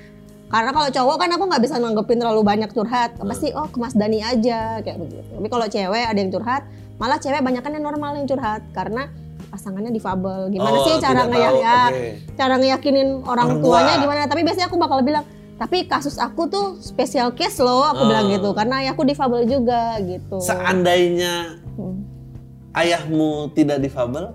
[SPEAKER 3] karena kalau cowok kan aku nggak bisa nanggepin terlalu banyak curhat,
[SPEAKER 1] Hmm.
[SPEAKER 3] pasti oh ke Mas Dani aja kayak begitu. Tapi kalau cewek ada yang curhat, malah cewek banyak kan yang normal yang curhat karena pasangannya difabel. Gimana
[SPEAKER 1] Oh,
[SPEAKER 3] sih cara ngeyak ya,
[SPEAKER 1] oke.
[SPEAKER 3] cara ngeyakinin orang,
[SPEAKER 1] Orang
[SPEAKER 3] tuanya
[SPEAKER 1] tua.
[SPEAKER 3] gimana? Tapi biasanya aku bakal bilang, tapi kasus aku tuh spesial case loh, aku
[SPEAKER 1] Oh.
[SPEAKER 3] bilang gitu, karena ayahku difabel juga gitu.
[SPEAKER 1] Seandainya
[SPEAKER 3] Hmm.
[SPEAKER 1] ayahmu tidak difabel?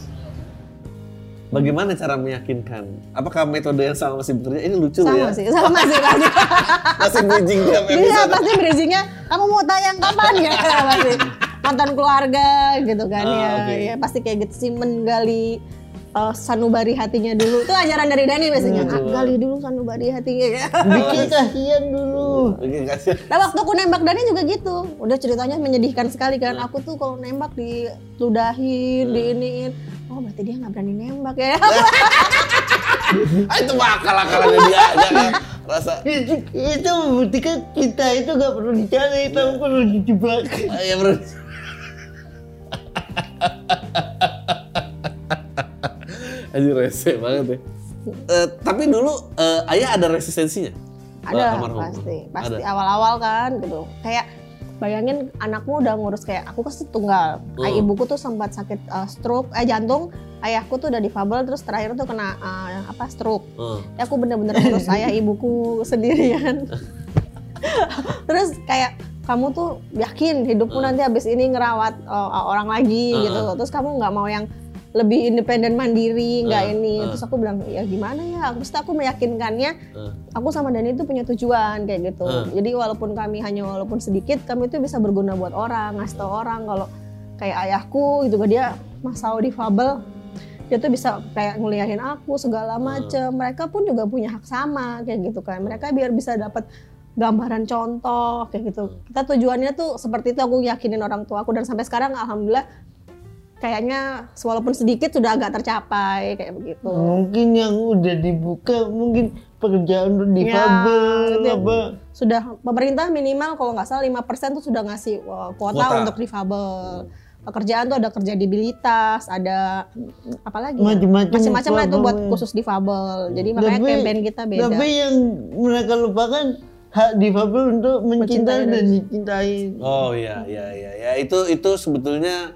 [SPEAKER 1] Bagaimana cara meyakinkan? Apakah metode yang sama masih bekerja? Ini lucu
[SPEAKER 3] sama
[SPEAKER 1] ya.
[SPEAKER 3] sih, sama sih pasti. [LAUGHS]
[SPEAKER 1] Masih bridging tiap
[SPEAKER 3] Iya pasti bridgingnya kamu mau tayang kapan ya [LAUGHS] pasti nonton keluarga gitu kan
[SPEAKER 1] Ah,
[SPEAKER 3] ya
[SPEAKER 1] oke.
[SPEAKER 3] ya pasti kayak gitu sih menggali uh, sanubari hatinya dulu. Itu ajaran dari Dani biasanya.
[SPEAKER 1] Hmm,
[SPEAKER 3] gali dulu sanubari hatinya ya. [LAUGHS]
[SPEAKER 2] Bikin kasihan dulu.
[SPEAKER 1] Oke, kasih.
[SPEAKER 3] nah waktu aku nembak Dani juga gitu. Udah ceritanya menyedihkan sekali kan. Aku tuh kalau nembak diludahin diiniin. Oh berarti dia nggak berani nembak ya. [LAUGHS]
[SPEAKER 1] Ah, itu mah akal-akalannya dia aja kan. Rasa
[SPEAKER 2] Itu, itu membuktikan kita itu gak perlu dicari, tapi perlu dijebak.
[SPEAKER 1] ah, ya [LAUGHS] Aduh rese banget ya. Eh, tapi dulu eh, ayah ada resistensinya?
[SPEAKER 3] ada
[SPEAKER 1] Almarhum.
[SPEAKER 3] pasti pasti awal-awal kan gitu kayak bayangin anakmu udah ngurus kayak aku kan tunggal
[SPEAKER 1] Hmm.
[SPEAKER 3] Ay, ibuku tuh sempat sakit uh, stroke eh jantung ayahku tuh udah difabel terus terakhir tuh kena uh, apa stroke
[SPEAKER 1] Hmm.
[SPEAKER 3] ya aku bener-bener ngurus [LAUGHS] ayah ibuku sendirian [LAUGHS] terus kayak kamu tuh yakin hidupmu
[SPEAKER 1] Hmm.
[SPEAKER 3] nanti habis ini ngerawat uh, orang lagi
[SPEAKER 1] Hmm.
[SPEAKER 3] gitu terus kamu nggak mau yang lebih independen mandiri nggak
[SPEAKER 1] Hmm.
[SPEAKER 3] ini
[SPEAKER 1] Hmm.
[SPEAKER 3] terus aku bilang ya gimana ya terus aku meyakinkannya
[SPEAKER 1] Hmm.
[SPEAKER 3] aku sama Dani itu punya tujuan kayak gitu.
[SPEAKER 1] Hmm.
[SPEAKER 3] Jadi walaupun kami hanya walaupun sedikit, kami itu bisa berguna buat orang, ngasih tau orang kalau kayak ayahku gitu kan dia masau difabel dia tuh bisa kayak nguliahin aku segala macem. Mereka pun juga punya hak sama kayak gitu kan. Mereka biar bisa dapat gambaran contoh kayak gitu. Kita tujuannya tuh seperti itu aku yakinin orang tua aku dan sampai sekarang alhamdulillah kayaknya walaupun sedikit sudah agak tercapai kayak begitu.
[SPEAKER 2] Mungkin yang udah dibuka, mungkin pekerjaan untuk
[SPEAKER 3] Ya,
[SPEAKER 2] difabel,
[SPEAKER 3] yang-
[SPEAKER 2] apa.
[SPEAKER 3] sudah pemerintah minimal kalau nggak salah 5% tuh sudah ngasih uh, kuota,
[SPEAKER 1] Kuota.
[SPEAKER 3] untuk difabel. Pekerjaan tuh ada kerja disabilitas, ada apa lagi? ya?
[SPEAKER 2] Macam-macam
[SPEAKER 3] Macam-macam lah itu buat khusus difabel. Jadi makanya
[SPEAKER 2] Tapi-
[SPEAKER 3] campaign kita beda.
[SPEAKER 2] Tapi yang mereka lupakan hak difabel untuk mencintai
[SPEAKER 3] Mencintai
[SPEAKER 2] dan dicintai.
[SPEAKER 1] Oh iya iya iya ya itu itu sebetulnya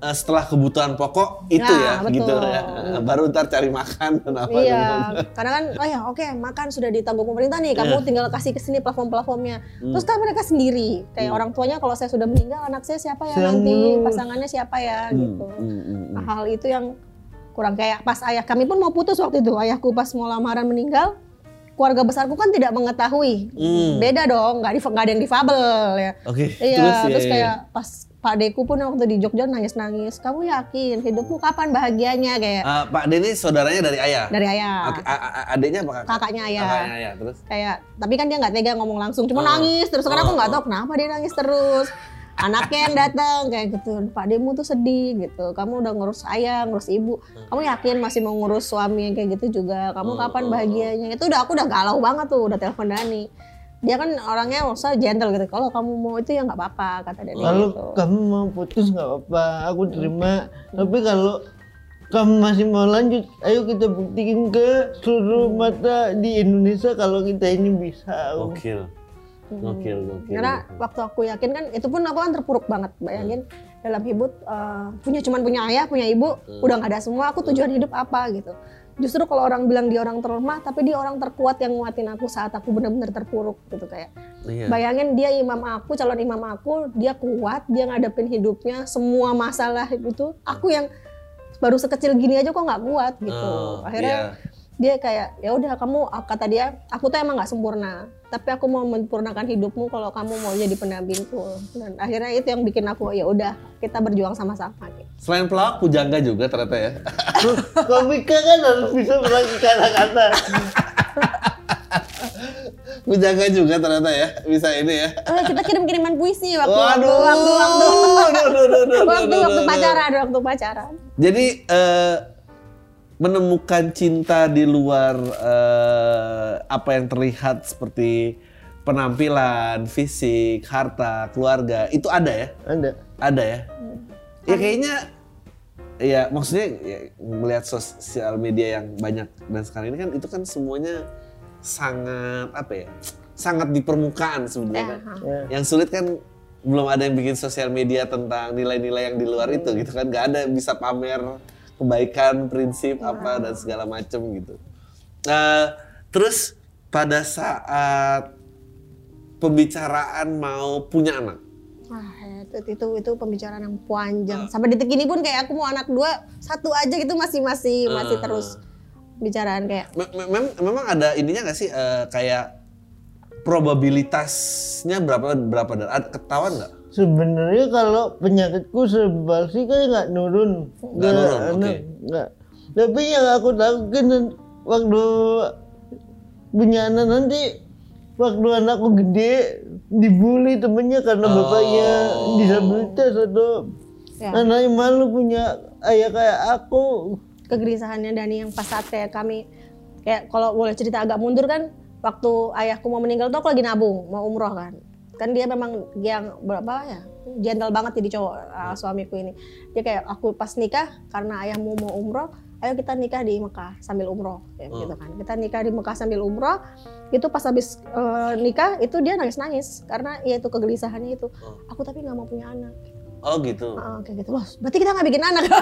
[SPEAKER 1] eh, setelah kebutuhan pokok itu
[SPEAKER 3] Nah,
[SPEAKER 1] ya gitu
[SPEAKER 3] betul.
[SPEAKER 1] ya. Baru ntar cari makan [LAUGHS] dan apa
[SPEAKER 3] Iya,
[SPEAKER 1] gitu.
[SPEAKER 3] karena kan, oh ya oke makan sudah ditanggung pemerintah nih, kamu
[SPEAKER 1] Iya.
[SPEAKER 3] tinggal kasih ke sini platform-platformnya.
[SPEAKER 1] Hmm.
[SPEAKER 3] Terus kan mereka sendiri, kayak
[SPEAKER 1] Hmm.
[SPEAKER 3] orang tuanya kalau saya sudah meninggal anak saya siapa ya
[SPEAKER 2] Saya
[SPEAKER 3] nanti, pasangannya siapa ya
[SPEAKER 1] Hmm,
[SPEAKER 3] gitu.
[SPEAKER 1] hmm, hmm, hmm.
[SPEAKER 3] Nah, hal itu yang kurang kayak pas ayah kami pun mau putus waktu itu ayahku pas mau lamaran meninggal keluarga besarku kan tidak mengetahui
[SPEAKER 1] Hmm.
[SPEAKER 3] beda dong nggak di ada yang difabel ya
[SPEAKER 1] Oke.
[SPEAKER 3] iya
[SPEAKER 1] terus,
[SPEAKER 3] terus,
[SPEAKER 1] ya, ya.
[SPEAKER 3] kayak pas Pak Deku pun waktu di Jogja nangis-nangis kamu yakin hidupmu kapan bahagianya kayak
[SPEAKER 1] Ah, Pak Denny saudaranya dari ayah.
[SPEAKER 3] dari ayah
[SPEAKER 1] a- adiknya apa kakak?
[SPEAKER 3] kakaknya ayah
[SPEAKER 1] Kakaknya ayah. Terus?
[SPEAKER 3] kayak tapi kan dia nggak tega ngomong langsung cuma
[SPEAKER 1] Oh.
[SPEAKER 3] nangis terus karena
[SPEAKER 1] Oh,
[SPEAKER 3] aku nggak
[SPEAKER 1] oh.
[SPEAKER 3] tahu kenapa dia nangis terus anaknya yang datang kayak gitu Pak Demu tuh sedih gitu kamu udah ngurus ayah ngurus ibu kamu yakin masih mau ngurus suami yang kayak gitu juga kamu
[SPEAKER 1] Oh,
[SPEAKER 3] kapan
[SPEAKER 1] oh,
[SPEAKER 3] bahagianya itu udah aku udah galau banget tuh udah telepon Dani dia kan orangnya usah gentle gitu. Kalau kamu mau itu ya nggak apa-apa kata Dani
[SPEAKER 2] Kalau
[SPEAKER 3] gitu.
[SPEAKER 2] kamu mau putus nggak apa-apa, aku terima. Tapi kalau kamu masih mau lanjut, ayo kita buktikan ke seluruh mata di Indonesia kalau kita ini bisa.
[SPEAKER 1] Gokil. Gokil, gokil.
[SPEAKER 3] karena waktu aku yakin kan itu pun aku kan terpuruk banget bayangin. Dalam hidup eh, punya cuman punya ayah punya ibu udah nggak ada semua aku tujuan hidup apa gitu justru kalau orang bilang dia orang terlemah tapi dia orang terkuat yang nguatin aku saat aku benar-benar terpuruk gitu kayak
[SPEAKER 1] Iya.
[SPEAKER 3] bayangin dia imam aku calon imam aku dia kuat dia ngadepin hidupnya semua masalah itu aku yang baru sekecil gini aja kok nggak kuat gitu
[SPEAKER 1] Oh,
[SPEAKER 3] akhirnya
[SPEAKER 1] iya.
[SPEAKER 3] Dia kayak ya udah kamu kata dia aku tuh emang nggak sempurna tapi aku mau menyempurnakan hidupmu kalau kamu mau jadi pendampingku dan akhirnya itu yang bikin aku ya udah kita berjuang sama-sama gitu.
[SPEAKER 1] Selain pelawak, pujangga juga ternyata ya.
[SPEAKER 2] Komika kan harus bisa melangkah kata-kata.
[SPEAKER 1] pujangga juga ternyata ya. Bisa ini ya.
[SPEAKER 3] Eh, kita kirim-kiriman puisi waktu
[SPEAKER 1] Waduh.
[SPEAKER 3] waktu waktu waktu
[SPEAKER 1] Aduh, aduh, aduh, aduh,
[SPEAKER 3] waktu
[SPEAKER 1] aduh,
[SPEAKER 3] waktu
[SPEAKER 1] aduh.
[SPEAKER 3] pacaran waktu pacaran
[SPEAKER 1] Jadi eh, menemukan cinta di luar eh, apa yang terlihat seperti penampilan, fisik, harta, keluarga itu ada ya?
[SPEAKER 2] Ada.
[SPEAKER 1] Ada ya? Ya kayaknya ya maksudnya ya, melihat sosial media yang banyak dan sekarang ini kan itu kan semuanya sangat apa ya? Sangat di permukaan sebenarnya. kan.
[SPEAKER 2] Ya.
[SPEAKER 1] Yang sulit kan belum ada yang bikin sosial media tentang nilai-nilai yang di luar itu gitu kan nggak ada yang bisa pamer kebaikan prinsip apa dan segala macem gitu. Eh, terus pada saat pembicaraan mau punya anak.
[SPEAKER 3] Wah, itu, itu itu pembicaraan yang panjang. Sampai detik ini pun kayak aku mau anak dua, satu aja gitu masih masih masih
[SPEAKER 1] Ah.
[SPEAKER 3] terus bicaraan kayak
[SPEAKER 1] Me- me- mem- memang ada ininya nggak sih eh, kayak probabilitasnya berapa berapa dan ketahuan nggak
[SPEAKER 2] Sebenarnya kalau penyakitku sebal sih kan nggak nurun.
[SPEAKER 1] Nggak nurun,
[SPEAKER 2] anak,
[SPEAKER 1] oke.
[SPEAKER 2] nggak. Tapi yang aku takutkan waktu punya anak nanti waktu anakku gede dibully temennya karena
[SPEAKER 1] Oh.
[SPEAKER 2] bapaknya disabilitas atau
[SPEAKER 3] Ya.
[SPEAKER 2] anaknya malu punya ayah kayak aku.
[SPEAKER 3] kegelisahannya Dani yang pas saat kayak kami kayak kalau boleh cerita agak mundur kan waktu ayahku mau meninggal tuh aku lagi nabung mau umroh kan kan dia memang yang berapa ya? Gentle banget jadi cowok uh, suamiku ini. Dia kayak aku pas nikah karena ayahmu mau umroh ayo kita nikah di Mekah sambil umroh. Kayak
[SPEAKER 1] Hmm.
[SPEAKER 3] gitu kan. Kita nikah di Mekah sambil umroh itu pas habis uh, nikah itu dia nangis nangis karena ya itu kegelisahannya itu.
[SPEAKER 1] Hmm.
[SPEAKER 3] aku tapi nggak mau punya anak.
[SPEAKER 1] Oh gitu?
[SPEAKER 3] Heeh, kayak gitu. Loh berarti kita nggak bikin anak. [LAUGHS]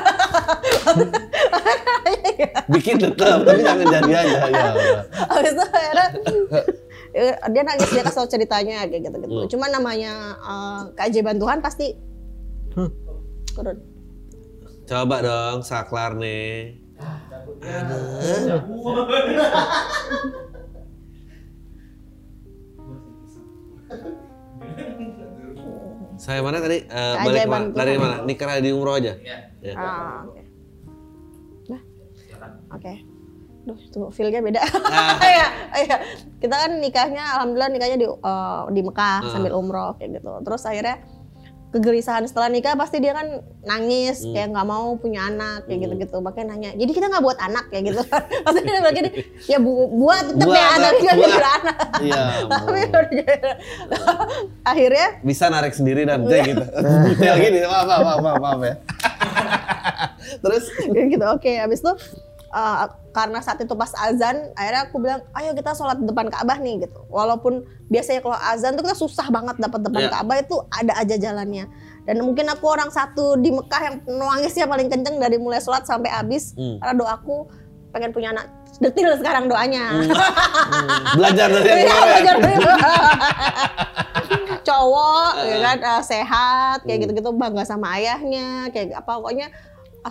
[SPEAKER 1] Bikin tetap tapi jangan jadi aja. [LAUGHS] Ya
[SPEAKER 3] Habis itu akhirnya ya, dia nangis dia kasih tau ceritanya kayak gitu gitu.
[SPEAKER 1] Hmm.
[SPEAKER 3] Cuma namanya eh, keajaiban Tuhan pasti turun.
[SPEAKER 1] coba dong saklar nih Saya mana tadi? Eh, balik mana? Dari mana? Nikah di umroh aja? Ya.
[SPEAKER 3] Ah, oke. Nah, oke. Duh, tuh feel-nya beda.
[SPEAKER 1] Ah. [LAUGHS]
[SPEAKER 3] Iya, iya. Kita kan nikahnya, alhamdulillah nikahnya di eh, di Mekah
[SPEAKER 1] Ah.
[SPEAKER 3] sambil umroh kayak gitu. Terus akhirnya kegelisahan setelah nikah pasti dia kan nangis
[SPEAKER 1] Hmm.
[SPEAKER 3] kayak nggak mau punya anak kayak gitu-gitu makanya nanya jadi kita nggak buat anak kayak gitu [LAUGHS] pasti dia bilang gini [LAUGHS] ya bu buat
[SPEAKER 1] Buat,
[SPEAKER 3] ya nggak
[SPEAKER 1] buat.
[SPEAKER 3] jadi anak
[SPEAKER 1] Iya.
[SPEAKER 3] tapi akhirnya
[SPEAKER 1] Bisa narik sendiri dan kayak gitu. Detail gini. Maaf, maaf, maaf, maaf, ya. Terus
[SPEAKER 3] kayak gitu oke habis itu uh, karena saat itu pas azan akhirnya aku bilang ayo kita sholat di depan Ka'bah nih gitu. Walaupun biasanya kalau azan tuh kita susah banget dapat depan
[SPEAKER 1] Iya.
[SPEAKER 3] Ka'bah itu ada aja jalannya. Dan mungkin aku orang satu di Mekah yang nangisnya paling kenceng dari mulai sholat sampai habis
[SPEAKER 1] Hmm.
[SPEAKER 3] karena doaku pengen punya anak detil sekarang doanya. [LAUGHS]
[SPEAKER 1] Belajar dari
[SPEAKER 3] Iya,
[SPEAKER 1] kemarin.
[SPEAKER 3] belajar dari- [LAUGHS] cowok ya kan uh, sehat kayak gitu-gitu bangga sama ayahnya kayak apa pokoknya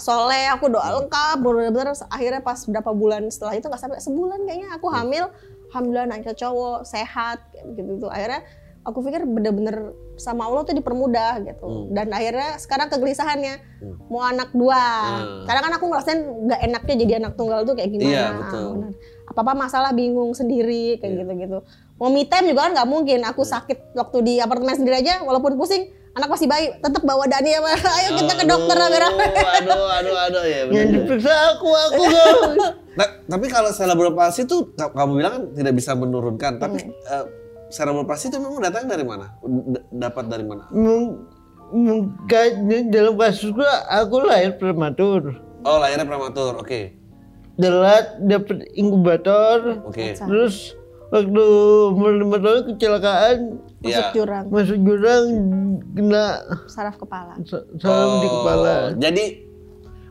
[SPEAKER 3] soleh, aku doa lengkap, bener-bener akhirnya pas berapa bulan setelah itu nggak sampai sebulan kayaknya aku hamil, alhamdulillah anaknya cowok sehat gitu tuh akhirnya aku pikir bener-bener sama Allah tuh dipermudah gitu. Dan akhirnya sekarang kegelisahannya mau anak dua.
[SPEAKER 1] Hmm.
[SPEAKER 3] karena kan aku ngerasain nggak enaknya jadi anak tunggal tuh kayak gimana.
[SPEAKER 1] Iya, betul.
[SPEAKER 3] apa apa masalah bingung sendiri kayak gitu gitu mau me time juga kan nggak mungkin. Aku sakit waktu di apartemen sendiri aja walaupun pusing anak masih bayi tetap bawa Dani ya [LAUGHS] ayo kita ke dokter rame-rame
[SPEAKER 1] Aduh, aduh, aduh ya.
[SPEAKER 2] Yang diperiksa aku, aku. [LAUGHS]
[SPEAKER 1] Nah, tapi kalau cerebral palsy itu ka- kamu bilang kan tidak bisa menurunkan, tapi eh, cerebral palsy itu memang datang dari mana? D- dapat dari mana?
[SPEAKER 2] Mung- Mungkin dalam kasus gua, aku lahir prematur.
[SPEAKER 1] Oh, lahirnya prematur. Oke.
[SPEAKER 2] Telat dapet inkubator.
[SPEAKER 1] Oke.
[SPEAKER 2] Terus waktu tahun kecelakaan
[SPEAKER 3] masuk
[SPEAKER 1] Iya.
[SPEAKER 3] jurang
[SPEAKER 2] masuk jurang kena
[SPEAKER 3] saraf kepala
[SPEAKER 2] sa- saraf di
[SPEAKER 1] Oh,
[SPEAKER 2] kepala.
[SPEAKER 1] Jadi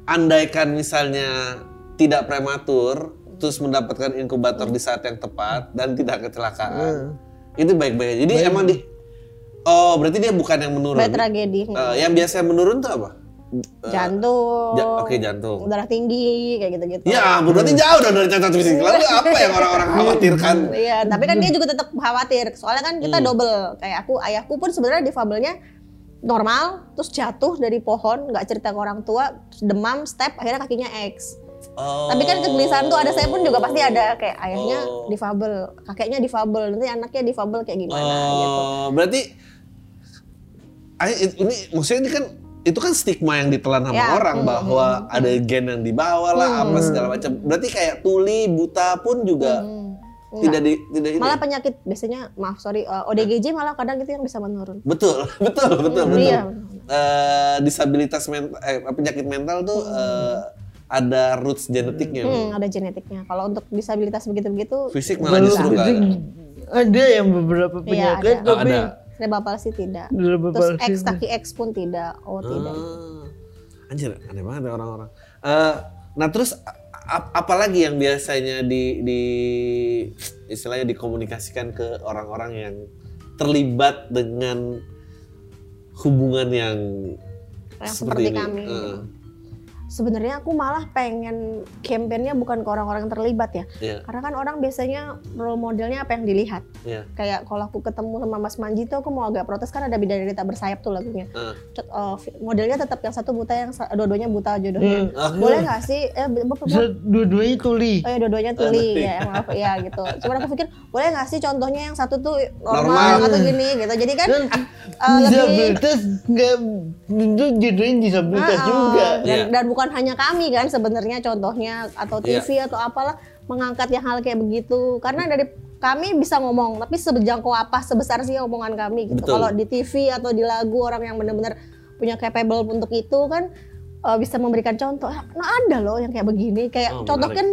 [SPEAKER 1] andaikan misalnya tidak prematur terus mendapatkan inkubator di saat yang tepat dan tidak kecelakaan. Itu baik-baik. Jadi emang di Oh, berarti dia bukan yang menurun.
[SPEAKER 3] Baik tragedi
[SPEAKER 1] Eh, yang biasa menurun tuh apa?
[SPEAKER 3] Jantung
[SPEAKER 1] Ja- Oke, jantung.
[SPEAKER 3] darah tinggi kayak gitu-gitu
[SPEAKER 1] Ya, berarti jauh dong dari cacat fisik. Lalu apa yang orang-orang [LAUGHS] khawatirkan?
[SPEAKER 3] Iya, tapi kan dia juga tetap khawatir. Soalnya kan kita double. Kayak aku, ayahku pun sebenarnya difabelnya normal, terus jatuh dari pohon, nggak cerita ke orang tua, terus demam, step, akhirnya kakinya X.
[SPEAKER 1] Oh.
[SPEAKER 3] Tapi kan kegelisahan tuh ada saya pun juga pasti ada kayak ayahnya
[SPEAKER 1] Oh.
[SPEAKER 3] difabel, kakeknya difabel, nanti anaknya difabel kayak gimana gitu.
[SPEAKER 1] Oh, berarti Ay, ini maksudnya ini kan itu kan stigma yang ditelan sama
[SPEAKER 3] Ya,
[SPEAKER 1] orang
[SPEAKER 3] hmm,
[SPEAKER 1] bahwa ada gen yang dibawa lah apa segala macam. Berarti kayak tuli, buta pun juga tidak di tidak ini.
[SPEAKER 3] Hmm. Malah penyakit biasanya maaf sorry uh, ODGJ malah kadang itu yang bisa menurun.
[SPEAKER 1] Betul, [LAUGHS] betul, betul, betul.
[SPEAKER 3] Iya.
[SPEAKER 1] Eh, disabilitas mental, eh, penyakit mental tuh eh, ada roots genetiknya.
[SPEAKER 3] Hmm, ada genetiknya. Kalau untuk disabilitas begitu-begitu
[SPEAKER 1] Fisik malah justru nggak ada.
[SPEAKER 2] ada yang beberapa
[SPEAKER 3] Iya,
[SPEAKER 2] penyakit
[SPEAKER 3] ada.
[SPEAKER 1] Oh,
[SPEAKER 2] tapi
[SPEAKER 1] ada.
[SPEAKER 3] Cerebral palsy tidak.
[SPEAKER 2] Cerebral
[SPEAKER 3] Terus
[SPEAKER 2] palsy
[SPEAKER 3] X kaki X pun tidak. Oh, tidak.
[SPEAKER 1] Ah, anjir, aneh banget ya orang-orang. Eh, nah terus a- a- apalagi yang biasanya di, di istilahnya dikomunikasikan ke orang-orang yang terlibat dengan hubungan yang,
[SPEAKER 3] Yang seperti
[SPEAKER 1] ini.
[SPEAKER 3] kami.
[SPEAKER 1] Eh,
[SPEAKER 3] Sebenarnya aku malah pengen campaignnya bukan ke orang-orang yang terlibat ya.
[SPEAKER 1] Iya,
[SPEAKER 3] Karena kan orang biasanya role modelnya apa yang dilihat.
[SPEAKER 1] iya.
[SPEAKER 3] Kayak kalau aku ketemu sama Mas Manji tuh aku mau agak protes kan ada bidadari tak bersayap tuh lagunya.
[SPEAKER 1] Eh,
[SPEAKER 3] uh, modelnya tetap yang satu buta yang sa- dua-duanya buta jodohnya.
[SPEAKER 1] Hmm.
[SPEAKER 3] Boleh nggak sih? Eh,
[SPEAKER 2] dua-duanya tuli.
[SPEAKER 3] Oh ya dua-duanya tuli ya maaf ya gitu. Cuman aku pikir boleh nggak sih contohnya yang satu tuh normal,
[SPEAKER 1] Normal.
[SPEAKER 3] atau gini gitu. Jadi kan uh, lebih
[SPEAKER 2] disabilitas nggak itu jadinya disabilitas
[SPEAKER 3] Ah,
[SPEAKER 2] juga.
[SPEAKER 3] Dan,
[SPEAKER 1] Iya.
[SPEAKER 3] dan bukan hanya kami kan sebenarnya contohnya atau
[SPEAKER 1] Iya.
[SPEAKER 3] TV atau apalah mengangkat yang hal kayak begitu. Karena dari kami bisa ngomong, tapi sebejangkau apa sebesar sih omongan kami gitu. Kalau di TV atau di lagu orang yang benar-benar punya capable untuk itu kan uh, bisa memberikan contoh. Nah ada loh yang kayak begini, kayak
[SPEAKER 1] oh,
[SPEAKER 3] contoh kan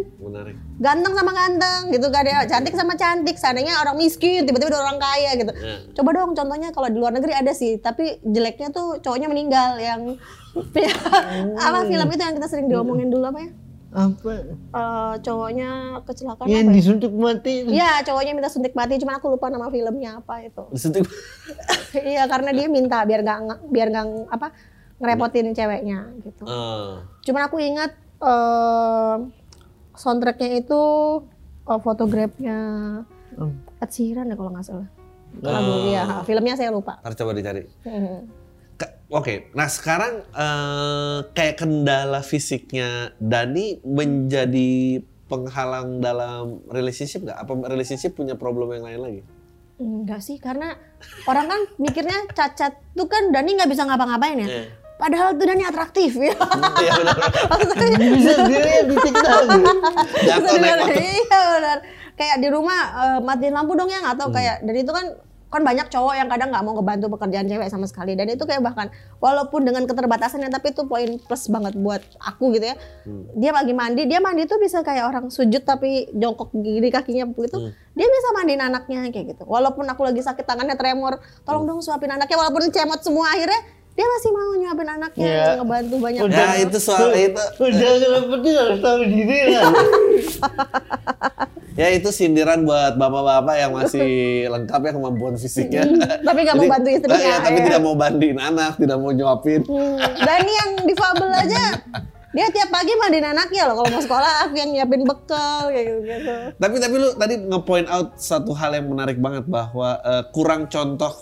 [SPEAKER 3] ganteng sama ganteng gitu kan ya cantik sama cantik seandainya orang miskin tiba-tiba ada orang kaya gitu
[SPEAKER 1] Ya.
[SPEAKER 3] coba dong contohnya kalau di luar negeri ada sih tapi jeleknya tuh cowoknya meninggal yang [LAUGHS] apa film itu yang kita sering diomongin dulu apa ya
[SPEAKER 2] Apa?
[SPEAKER 3] Eh, cowoknya kecelakaan
[SPEAKER 2] Yang
[SPEAKER 3] apa ya?
[SPEAKER 2] disuntik mati.
[SPEAKER 3] Iya, cowoknya minta suntik mati, cuman aku lupa nama filmnya apa itu.
[SPEAKER 1] Disuntik. [LAUGHS]
[SPEAKER 3] iya, karena dia minta biar nggak biar nggak apa ngerepotin ceweknya gitu.
[SPEAKER 1] Ah.
[SPEAKER 3] Cuman aku ingat eh soundtracknya itu oh, fotografnya
[SPEAKER 2] Hmm.
[SPEAKER 3] Ed Sheeran ya kalau nggak salah. Lagu iya, filmnya saya lupa.
[SPEAKER 1] Ntar coba dicari.
[SPEAKER 3] Hmm.
[SPEAKER 1] Ke- Oke, nah sekarang eh, kayak kendala fisiknya Dani menjadi penghalang dalam relationship nggak? Apa relationship punya problem yang lain lagi?
[SPEAKER 3] Enggak sih, karena orang kan mikirnya cacat tuh kan Dani nggak bisa ngapa-ngapain ya.
[SPEAKER 1] Eh.
[SPEAKER 3] Padahal tuh Dani atraktif ya.
[SPEAKER 1] Iya benar. [LAUGHS]
[SPEAKER 3] Maksudnya
[SPEAKER 2] Bisa dilihat di TikTok.
[SPEAKER 1] Jatuh naik motor.
[SPEAKER 3] Iya benar. Kayak di rumah eh, matiin lampu dong yang atau
[SPEAKER 1] Hmm.
[SPEAKER 3] kayak dan itu kan kan banyak cowok yang kadang nggak mau ngebantu pekerjaan cewek sama sekali dan itu kayak bahkan walaupun dengan keterbatasannya tapi itu poin plus banget buat aku gitu ya
[SPEAKER 1] Hmm.
[SPEAKER 3] dia lagi mandi dia mandi tuh bisa kayak orang sujud tapi jongkok gini kakinya begitu
[SPEAKER 1] Hmm.
[SPEAKER 3] dia bisa mandiin anaknya kayak gitu walaupun aku lagi sakit tangannya tremor tolong
[SPEAKER 1] Hmm.
[SPEAKER 3] dong suapin anaknya walaupun cemot semua akhirnya dia masih mau nyuapin anaknya
[SPEAKER 2] Iya.
[SPEAKER 3] ngebantu banyak
[SPEAKER 2] Udah.
[SPEAKER 1] Ya
[SPEAKER 3] banget.
[SPEAKER 1] itu soal itu.
[SPEAKER 2] Udah penting harus tahu diri lah. [LAUGHS]
[SPEAKER 1] Ya itu sindiran buat bapak-bapak yang masih [LAUGHS] lengkap ya kemampuan fisiknya.
[SPEAKER 3] tapi nggak mau bantu istrinya
[SPEAKER 1] Iya, tapi
[SPEAKER 3] ya.
[SPEAKER 1] tidak mau bantuin anak, tidak mau nyuapin.
[SPEAKER 3] Hmm, Dani yang difabel aja Dia tiap pagi mandiin anaknya loh. Kalau mau sekolah aku yang nyiapin bekal kayak gitu.
[SPEAKER 1] Tapi tapi lu tadi nge-point out satu hal yang menarik banget bahwa eh, kurang contoh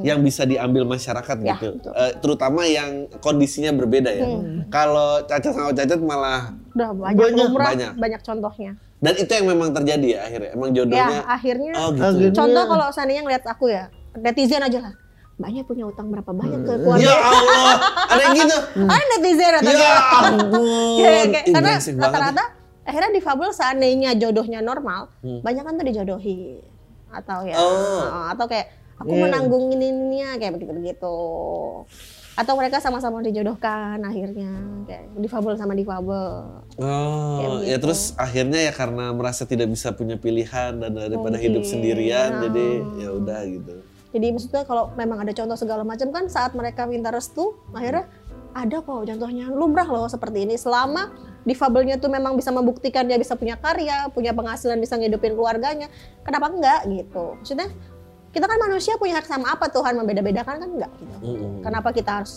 [SPEAKER 1] yang bisa diambil masyarakat
[SPEAKER 3] Ya,
[SPEAKER 1] gitu.
[SPEAKER 3] betul.
[SPEAKER 1] Eh, terutama yang kondisinya berbeda ya. Kalau cacat sama cacat malah
[SPEAKER 3] Udah banyak,
[SPEAKER 2] Banyak,
[SPEAKER 3] lumrah,
[SPEAKER 1] banyak.
[SPEAKER 3] banyak contohnya.
[SPEAKER 1] dan itu yang memang terjadi ya akhirnya. Emang
[SPEAKER 3] Ya
[SPEAKER 1] jodohnya
[SPEAKER 3] akhirnya
[SPEAKER 1] Oh gitu.
[SPEAKER 2] Akhirnya-
[SPEAKER 3] contoh kalau seandainya ngeliat aku ya netizen aja lah. Banyak punya utang berapa banyak ke
[SPEAKER 1] Ya
[SPEAKER 3] keluarga.
[SPEAKER 1] Allah, ada yang gitu. [LAUGHS]
[SPEAKER 3] Ah netizen atau [LAUGHS]
[SPEAKER 1] Ya
[SPEAKER 3] Kayak-
[SPEAKER 1] ampun.
[SPEAKER 3] kayak-
[SPEAKER 1] Ih,
[SPEAKER 3] karena rata-rata akhirnya difabel seandainya jodohnya normal,
[SPEAKER 1] Hmm.
[SPEAKER 3] banyak kan tuh dijodohi atau ya
[SPEAKER 1] Oh.
[SPEAKER 3] atau kayak aku
[SPEAKER 2] Iya.
[SPEAKER 3] menanggungin ininya kayak begitu begitu atau mereka sama-sama dijodohkan akhirnya kayak difabel sama difabel
[SPEAKER 1] Oh, ya
[SPEAKER 3] begitu.
[SPEAKER 1] terus akhirnya ya karena merasa tidak bisa punya pilihan dan daripada
[SPEAKER 3] Mungkin.
[SPEAKER 1] hidup sendirian,
[SPEAKER 3] Ah.
[SPEAKER 1] jadi ya udah gitu.
[SPEAKER 3] jadi maksudnya kalau memang ada contoh segala macam kan saat mereka minta restu akhirnya ada kok contohnya lumrah loh seperti ini selama difabelnya tuh memang bisa membuktikan dia bisa punya karya punya penghasilan bisa ngidupin keluarganya kenapa enggak gitu maksudnya kita kan manusia punya hak sama apa Tuhan membeda-bedakan kan enggak gitu
[SPEAKER 1] Mm-mm.
[SPEAKER 3] kenapa kita harus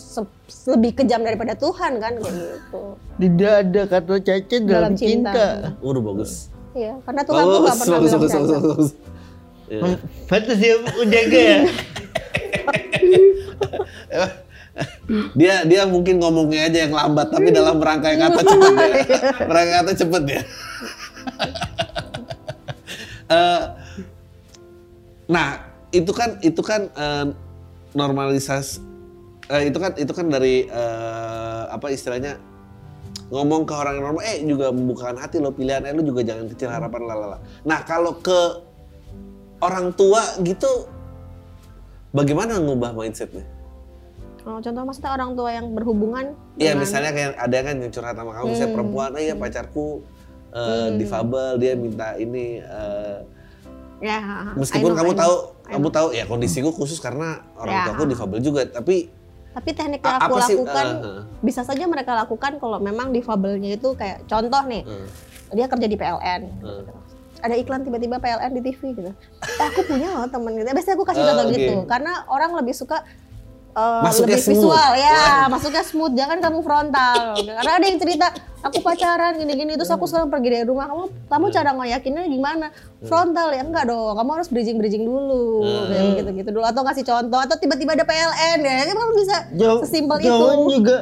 [SPEAKER 3] lebih kejam daripada Tuhan kan kayak gitu
[SPEAKER 2] Tidak ada kata cacat dalam,
[SPEAKER 3] Dalam cinta.
[SPEAKER 2] cinta.
[SPEAKER 1] Udah bagus.
[SPEAKER 3] iya karena Tuhan tuh nggak pernah bilang cacat.
[SPEAKER 1] Ya.
[SPEAKER 2] Pantas ya aku jaga ya. [LAUGHS]
[SPEAKER 1] Dia dia mungkin ngomongnya aja yang lambat tapi dalam rangkaian kata cepet ya. [LAUGHS] Rangkaian kata cepet ya. [LAUGHS] Eh, nah, itu kan itu kan eh, normalisasi eh, itu kan itu kan dari eh, apa istilahnya ngomong ke orang yang normal eh juga membukakan hati lo pilihan eh lo juga jangan kecil harapan lalala. Nah, kalau ke orang tua gitu bagaimana ngubah mindsetnya?
[SPEAKER 3] Oh, contoh maksudnya orang tua yang berhubungan
[SPEAKER 1] Iya
[SPEAKER 3] dengan-
[SPEAKER 1] misalnya kayak ada kan yang curhat sama kamu, saya
[SPEAKER 3] Hmm.
[SPEAKER 1] perempuan, oh iya pacarku eh,
[SPEAKER 3] Hmm.
[SPEAKER 1] difabel, dia minta ini. eh,
[SPEAKER 3] ya
[SPEAKER 1] meskipun
[SPEAKER 3] know,
[SPEAKER 1] kamu tahu, kamu tahu ya kondisiku khusus karena orang
[SPEAKER 3] Ya.
[SPEAKER 1] tuaku difabel juga, tapi
[SPEAKER 3] Tapi teknik yang aku
[SPEAKER 1] sih,
[SPEAKER 3] lakukan
[SPEAKER 1] eh, eh.
[SPEAKER 3] bisa saja mereka lakukan kalau memang difabelnya itu kayak contoh nih,
[SPEAKER 1] eh,
[SPEAKER 3] dia kerja di PLN.
[SPEAKER 1] Hmm.
[SPEAKER 3] gitu. Ada iklan tiba-tiba PLN di TV gitu. Eh, aku punya loh temen gitu. Biasanya aku kasih
[SPEAKER 1] Oh,
[SPEAKER 3] contoh
[SPEAKER 1] oke.
[SPEAKER 3] gitu karena orang lebih suka eh,
[SPEAKER 1] Masuknya
[SPEAKER 3] lebih
[SPEAKER 1] smooth.
[SPEAKER 3] visual ya,
[SPEAKER 1] Wah.
[SPEAKER 3] masuknya smooth, jangan kamu frontal. Karena ada yang cerita, aku pacaran gini-gini, terus aku sekarang pergi dari rumah. Kamu, kamu cara ngoyakinnya gimana? Frontal ya enggak dong. Kamu harus bridging bridging dulu,
[SPEAKER 1] Hmm.
[SPEAKER 3] kayak gitu-gitu dulu. Atau kasih contoh, atau tiba-tiba ada PLN ya, kamu bisa
[SPEAKER 2] Jaw-
[SPEAKER 3] sesimpel itu.
[SPEAKER 2] Juga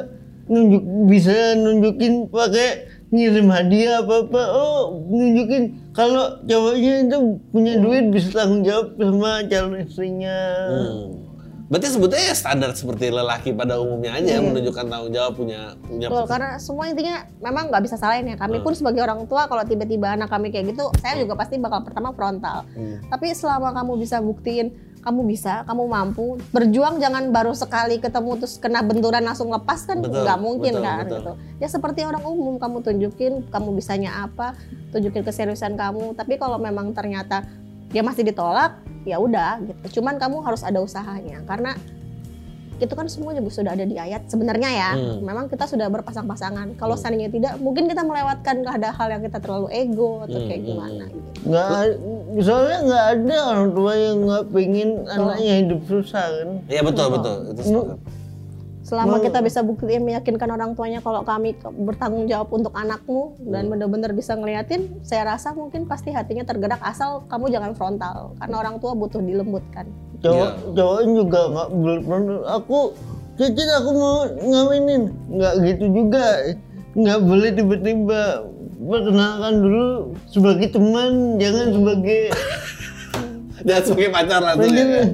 [SPEAKER 2] nunjuk bisa nunjukin pakai ngirim hadiah apa apa. Oh, nunjukin kalau cowoknya itu punya duit bisa tanggung jawab sama calon istrinya.
[SPEAKER 1] hmm. Berarti sebetulnya ya standar seperti lelaki pada umumnya aja menunjukkan tanggung jawab punya punya
[SPEAKER 3] Betul, karena semua intinya memang nggak bisa salahin ya. Kami
[SPEAKER 1] Hmm.
[SPEAKER 3] pun sebagai orang tua kalau tiba-tiba anak kami kayak gitu, saya juga pasti bakal pertama frontal.
[SPEAKER 1] Hmm.
[SPEAKER 3] Tapi selama kamu bisa buktiin kamu bisa, kamu mampu, berjuang jangan baru sekali ketemu terus kena benturan langsung lepas kan nggak mungkin
[SPEAKER 1] betul,
[SPEAKER 3] kan
[SPEAKER 1] betul.
[SPEAKER 3] gitu. Ya seperti orang umum kamu tunjukin kamu bisanya apa, tunjukin keseriusan kamu. Tapi kalau memang ternyata dia masih ditolak, ya udah gitu. Cuman kamu harus ada usahanya karena itu kan semua juga sudah ada di ayat sebenarnya ya.
[SPEAKER 1] Hmm.
[SPEAKER 3] Memang kita sudah berpasang-pasangan. Kalau seandainya tidak, mungkin kita melewatkan ada hal yang kita terlalu ego atau
[SPEAKER 1] Hmm,
[SPEAKER 3] kayak
[SPEAKER 1] hmm,
[SPEAKER 3] gimana. gitu.
[SPEAKER 2] Nggak, soalnya nggak ada orang tua yang nggak pengen anaknya hidup susah kan.
[SPEAKER 1] Iya betul betul itu sepakat.
[SPEAKER 3] Selama
[SPEAKER 2] Mau-
[SPEAKER 3] kita bisa buktiin meyakinkan orang tuanya kalau kami bertanggung jawab untuk anakmu dan benar-benar bisa ngeliatin, saya rasa mungkin pasti hatinya tergerak asal kamu jangan frontal karena orang tua butuh dilembutkan.
[SPEAKER 2] Cowok
[SPEAKER 1] Iya.
[SPEAKER 2] cowoknya juga nggak. Aku cicit aku mau ngawinin, nggak gitu juga. Nggak boleh tiba-tiba perkenalkan dulu sebagai teman, jangan sebagai [LAUGHS]
[SPEAKER 1] Jangan sebagai pacar langsung ya.
[SPEAKER 2] Pacar.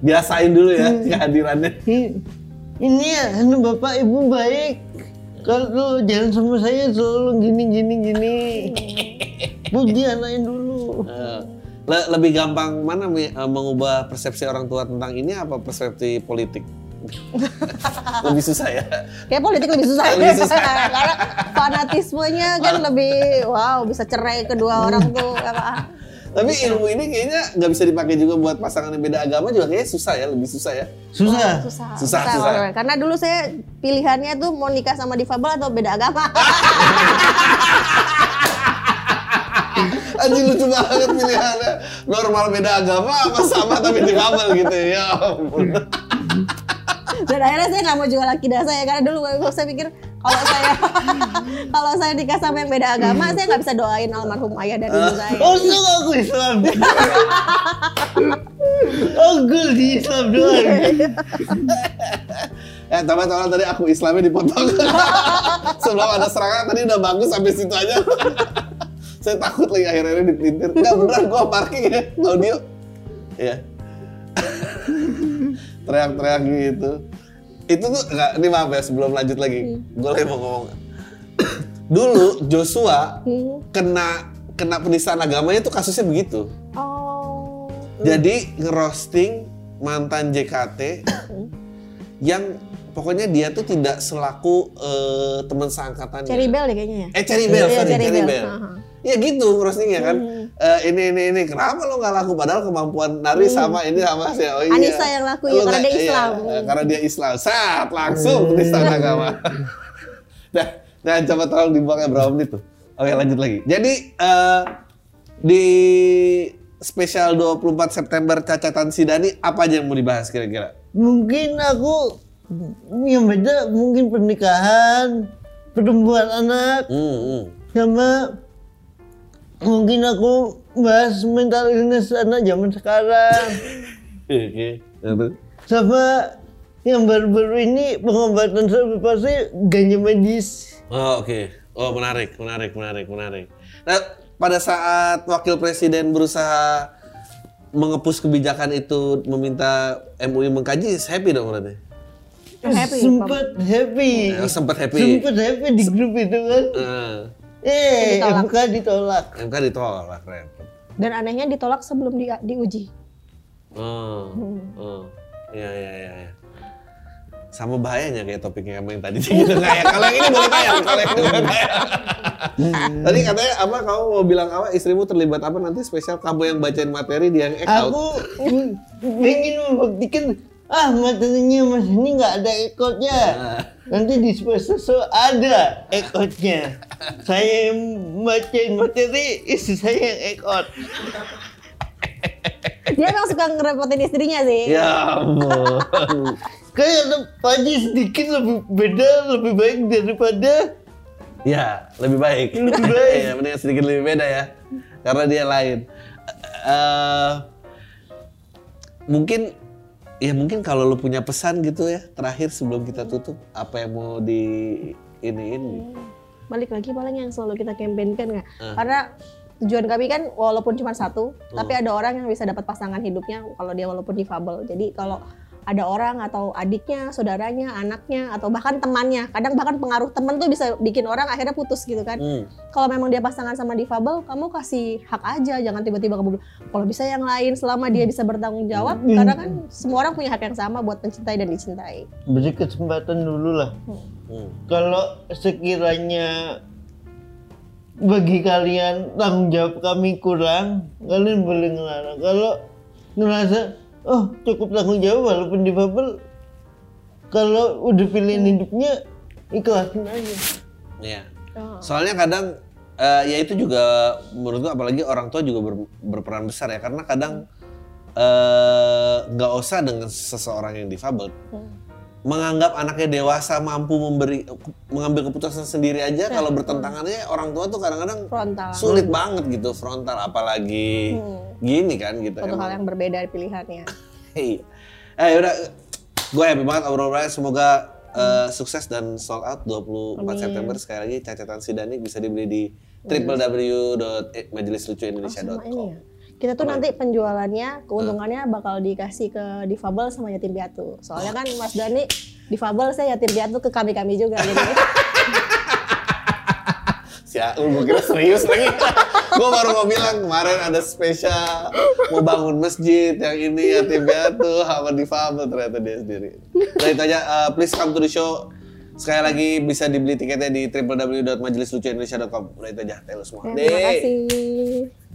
[SPEAKER 1] Biasain dulu ya kehadirannya.
[SPEAKER 2] "Ih, ini ya, anu bapak ibu baik. Kalau jangan sama saya selalu gini gini gini. [LAUGHS] Puji anaknya dulu.
[SPEAKER 1] Eh, le- lebih gampang mana eh, mengubah persepsi orang tua tentang ini apa persepsi politik? [LAUGHS] lebih susah ya.
[SPEAKER 3] Kayak politik lebih susah,
[SPEAKER 1] Lebih susah. [LAUGHS]
[SPEAKER 3] karena fanatismenya kan lebih wow bisa cerai kedua orang tuh apa
[SPEAKER 1] Tapi ilmu ini kayaknya nggak bisa dipakai juga buat pasangan yang beda agama juga kayaknya susah ya, lebih susah ya.
[SPEAKER 2] Susah.
[SPEAKER 3] susah,
[SPEAKER 1] Susah, susah.
[SPEAKER 3] Bang. Karena dulu saya pilihannya tuh mau nikah sama difabel atau beda agama. [LAUGHS]
[SPEAKER 1] Anjing lucu banget pilihannya. Normal beda agama apa sama tapi difabel gitu ya. ampun.
[SPEAKER 3] Dan akhirnya saya nggak mau jual laki dasar ya karena dulu saya pikir Kalau saya [LAUGHS] kalau saya nikah sama yang beda agama, saya nggak bisa doain almarhum ayah dan ibu saya. [LAUGHS]
[SPEAKER 2] Oh, aku Islam. [LAUGHS] oh, gue di Islam doang.
[SPEAKER 1] Eh, teman-teman tadi aku Islamnya dipotong. Sebelum ada serangan tadi udah bagus sampai situ aja. Saya takut lagi akhirnya dipelintir. Enggak beneran gua parking ya, audio. Iya. Teriak-teriak gitu. Itu tuh enggak, ini maaf ya sebelum lanjut lagi. Gue lagi mau ngomong. [COUGHS] Dulu Joshua
[SPEAKER 3] Hmm.
[SPEAKER 1] kena kena penistaan agamanya tuh kasusnya begitu.
[SPEAKER 3] Oh.
[SPEAKER 1] Jadi ngerosting mantan JKT yang pokoknya dia tuh tidak selaku eh, teman seangkatannya.
[SPEAKER 3] Cherry Bell deh kayaknya ya.
[SPEAKER 1] Eh Cherry Bell,
[SPEAKER 3] Iya,
[SPEAKER 1] sorry,
[SPEAKER 3] Cherry Bell. Aha.
[SPEAKER 1] Ya gitu ngerostingnya kan.
[SPEAKER 3] Hmm.
[SPEAKER 1] Eh, ini ini ini kenapa lo nggak laku padahal kemampuan nari sama ini sama sih. Oh iya.
[SPEAKER 3] Hmm. Anissa yang laku, ya,
[SPEAKER 1] Lo
[SPEAKER 3] karena
[SPEAKER 1] nggak-
[SPEAKER 3] dia Islam.
[SPEAKER 1] Iya, eh, karena dia Islam. Saat langsung penistaan agama. [LAUGHS] nah, nah coba tolong dibuangnya berapa menit tuh. Oke lanjut lagi. Jadi eh, di spesial 24 September cacatan Sidani apa aja yang mau dibahas kira-kira?
[SPEAKER 2] Mungkin aku yang beda mungkin pernikahan, pertumbuhan anak,
[SPEAKER 1] Hmm, hmm.
[SPEAKER 2] sama mungkin aku bahas mental illness anak zaman sekarang. [LAUGHS]
[SPEAKER 1] Oke. Lalu?
[SPEAKER 2] sama yang baru-baru ini pengobatan pasti ganja medis.
[SPEAKER 1] Oh, oke. Oh, menarik, menarik, menarik, menarik. Nah, pada saat wakil presiden berusaha mengepus kebijakan itu meminta MUI mengkaji, happy dong berarti.
[SPEAKER 3] Happy,
[SPEAKER 2] Sempat happy.
[SPEAKER 1] Eh, sempat happy.
[SPEAKER 2] Sempat happy di grup itu kan.
[SPEAKER 1] Eh,
[SPEAKER 2] Eh,
[SPEAKER 3] Ditolak.
[SPEAKER 2] MK ditolak.
[SPEAKER 1] MK ditolak, repot.
[SPEAKER 3] Dan anehnya ditolak sebelum di, diuji.
[SPEAKER 1] Oh, oh. Iya, iya, iya. iya. Sama bahayanya kayak topiknya kamu yang tadi [LAUGHS] gitu nggak ya? Kalau yang ini boleh tayang, kalau yang ini boleh tayang. tadi katanya apa kamu mau bilang apa istrimu terlibat apa nanti spesial kamu yang bacain materi dia yang act out.
[SPEAKER 2] Aku ingin membuktikan ah materinya mas ini nggak ada ekotnya.
[SPEAKER 1] Nah.
[SPEAKER 2] Nanti di spesial ada ekotnya. Saya yang bacain materi, istri saya yang ekot.
[SPEAKER 3] Dia emang suka ngerepotin istrinya sih.
[SPEAKER 1] Ya ampun. [LAUGHS]
[SPEAKER 2] Kayak ada Paji sedikit lebih beda, lebih baik daripada
[SPEAKER 1] Ya, lebih baik.
[SPEAKER 2] Lebih [LAUGHS] baik.
[SPEAKER 1] Iya, mending sedikit lebih beda ya. Karena dia lain. Eh mungkin ya mungkin kalau lu punya pesan gitu ya terakhir sebelum kita tutup apa yang mau di ini ini
[SPEAKER 3] Balik lagi paling yang selalu kita campaignkan nggak? Karena tujuan kami kan walaupun cuma satu, tapi ada orang yang bisa dapat pasangan hidupnya kalau dia walaupun difabel. Jadi kalau ada orang atau adiknya, saudaranya, anaknya, atau bahkan temannya, kadang bahkan pengaruh teman tuh bisa bikin orang akhirnya putus gitu kan.
[SPEAKER 1] Hmm.
[SPEAKER 3] Kalau memang dia pasangan sama difabel, kamu kasih hak aja, jangan tiba-tiba kamu kalau bisa yang lain selama dia bisa bertanggung jawab, karena kan semua orang punya hak yang sama buat mencintai dan dicintai.
[SPEAKER 2] beri kesempatan dulu lah.
[SPEAKER 1] Hmm.
[SPEAKER 2] Kalau sekiranya bagi kalian tanggung jawab kami kurang, kalian boleh ngelarang. Kalau ngerasa, oh cukup tanggung jawab walaupun difabel, kalau udah pilihan hidupnya, ikhlasin aja.
[SPEAKER 1] Iya.
[SPEAKER 3] Oh.
[SPEAKER 1] Soalnya kadang eh, ya itu juga menurut gua apalagi orang tua juga ber- berperan besar ya karena kadang eh, nggak usah dengan seseorang yang difabel menganggap anaknya dewasa mampu memberi mengambil keputusan sendiri aja kalau bertentangannya orang tua tuh kadang-kadang
[SPEAKER 3] Frontal.
[SPEAKER 1] sulit banget gitu frontal apalagi gini kan gitu emang.
[SPEAKER 3] hal yang berbeda pilihannya. [LAUGHS]
[SPEAKER 1] Iya. Eh udah gue happy banget obrolannya semoga eh, sukses dan sold out 24 September sekali lagi cacatan Sidani bisa dibeli di www.majelislucuindonesia.com.
[SPEAKER 3] Sama ini ya. Kita tuh nanti penjualannya, keuntungannya bakal dikasih ke difabel sama yatim piatu. Soalnya kan Mas Dani difabel, saya yatim piatu ke kami-kami juga. Jadi [LAUGHS]
[SPEAKER 1] Ya, gue kira serius lagi. [LAUGHS] gue baru mau bilang kemarin ada spesial mau bangun masjid yang ini yatim piatu sama difabel ternyata dia sendiri. Nah itu aja, uh, please come to the show. Sekali lagi bisa dibeli tiketnya di www.majelislucuindonesia.com. Udah itu aja, telo semua.
[SPEAKER 3] terima kasih.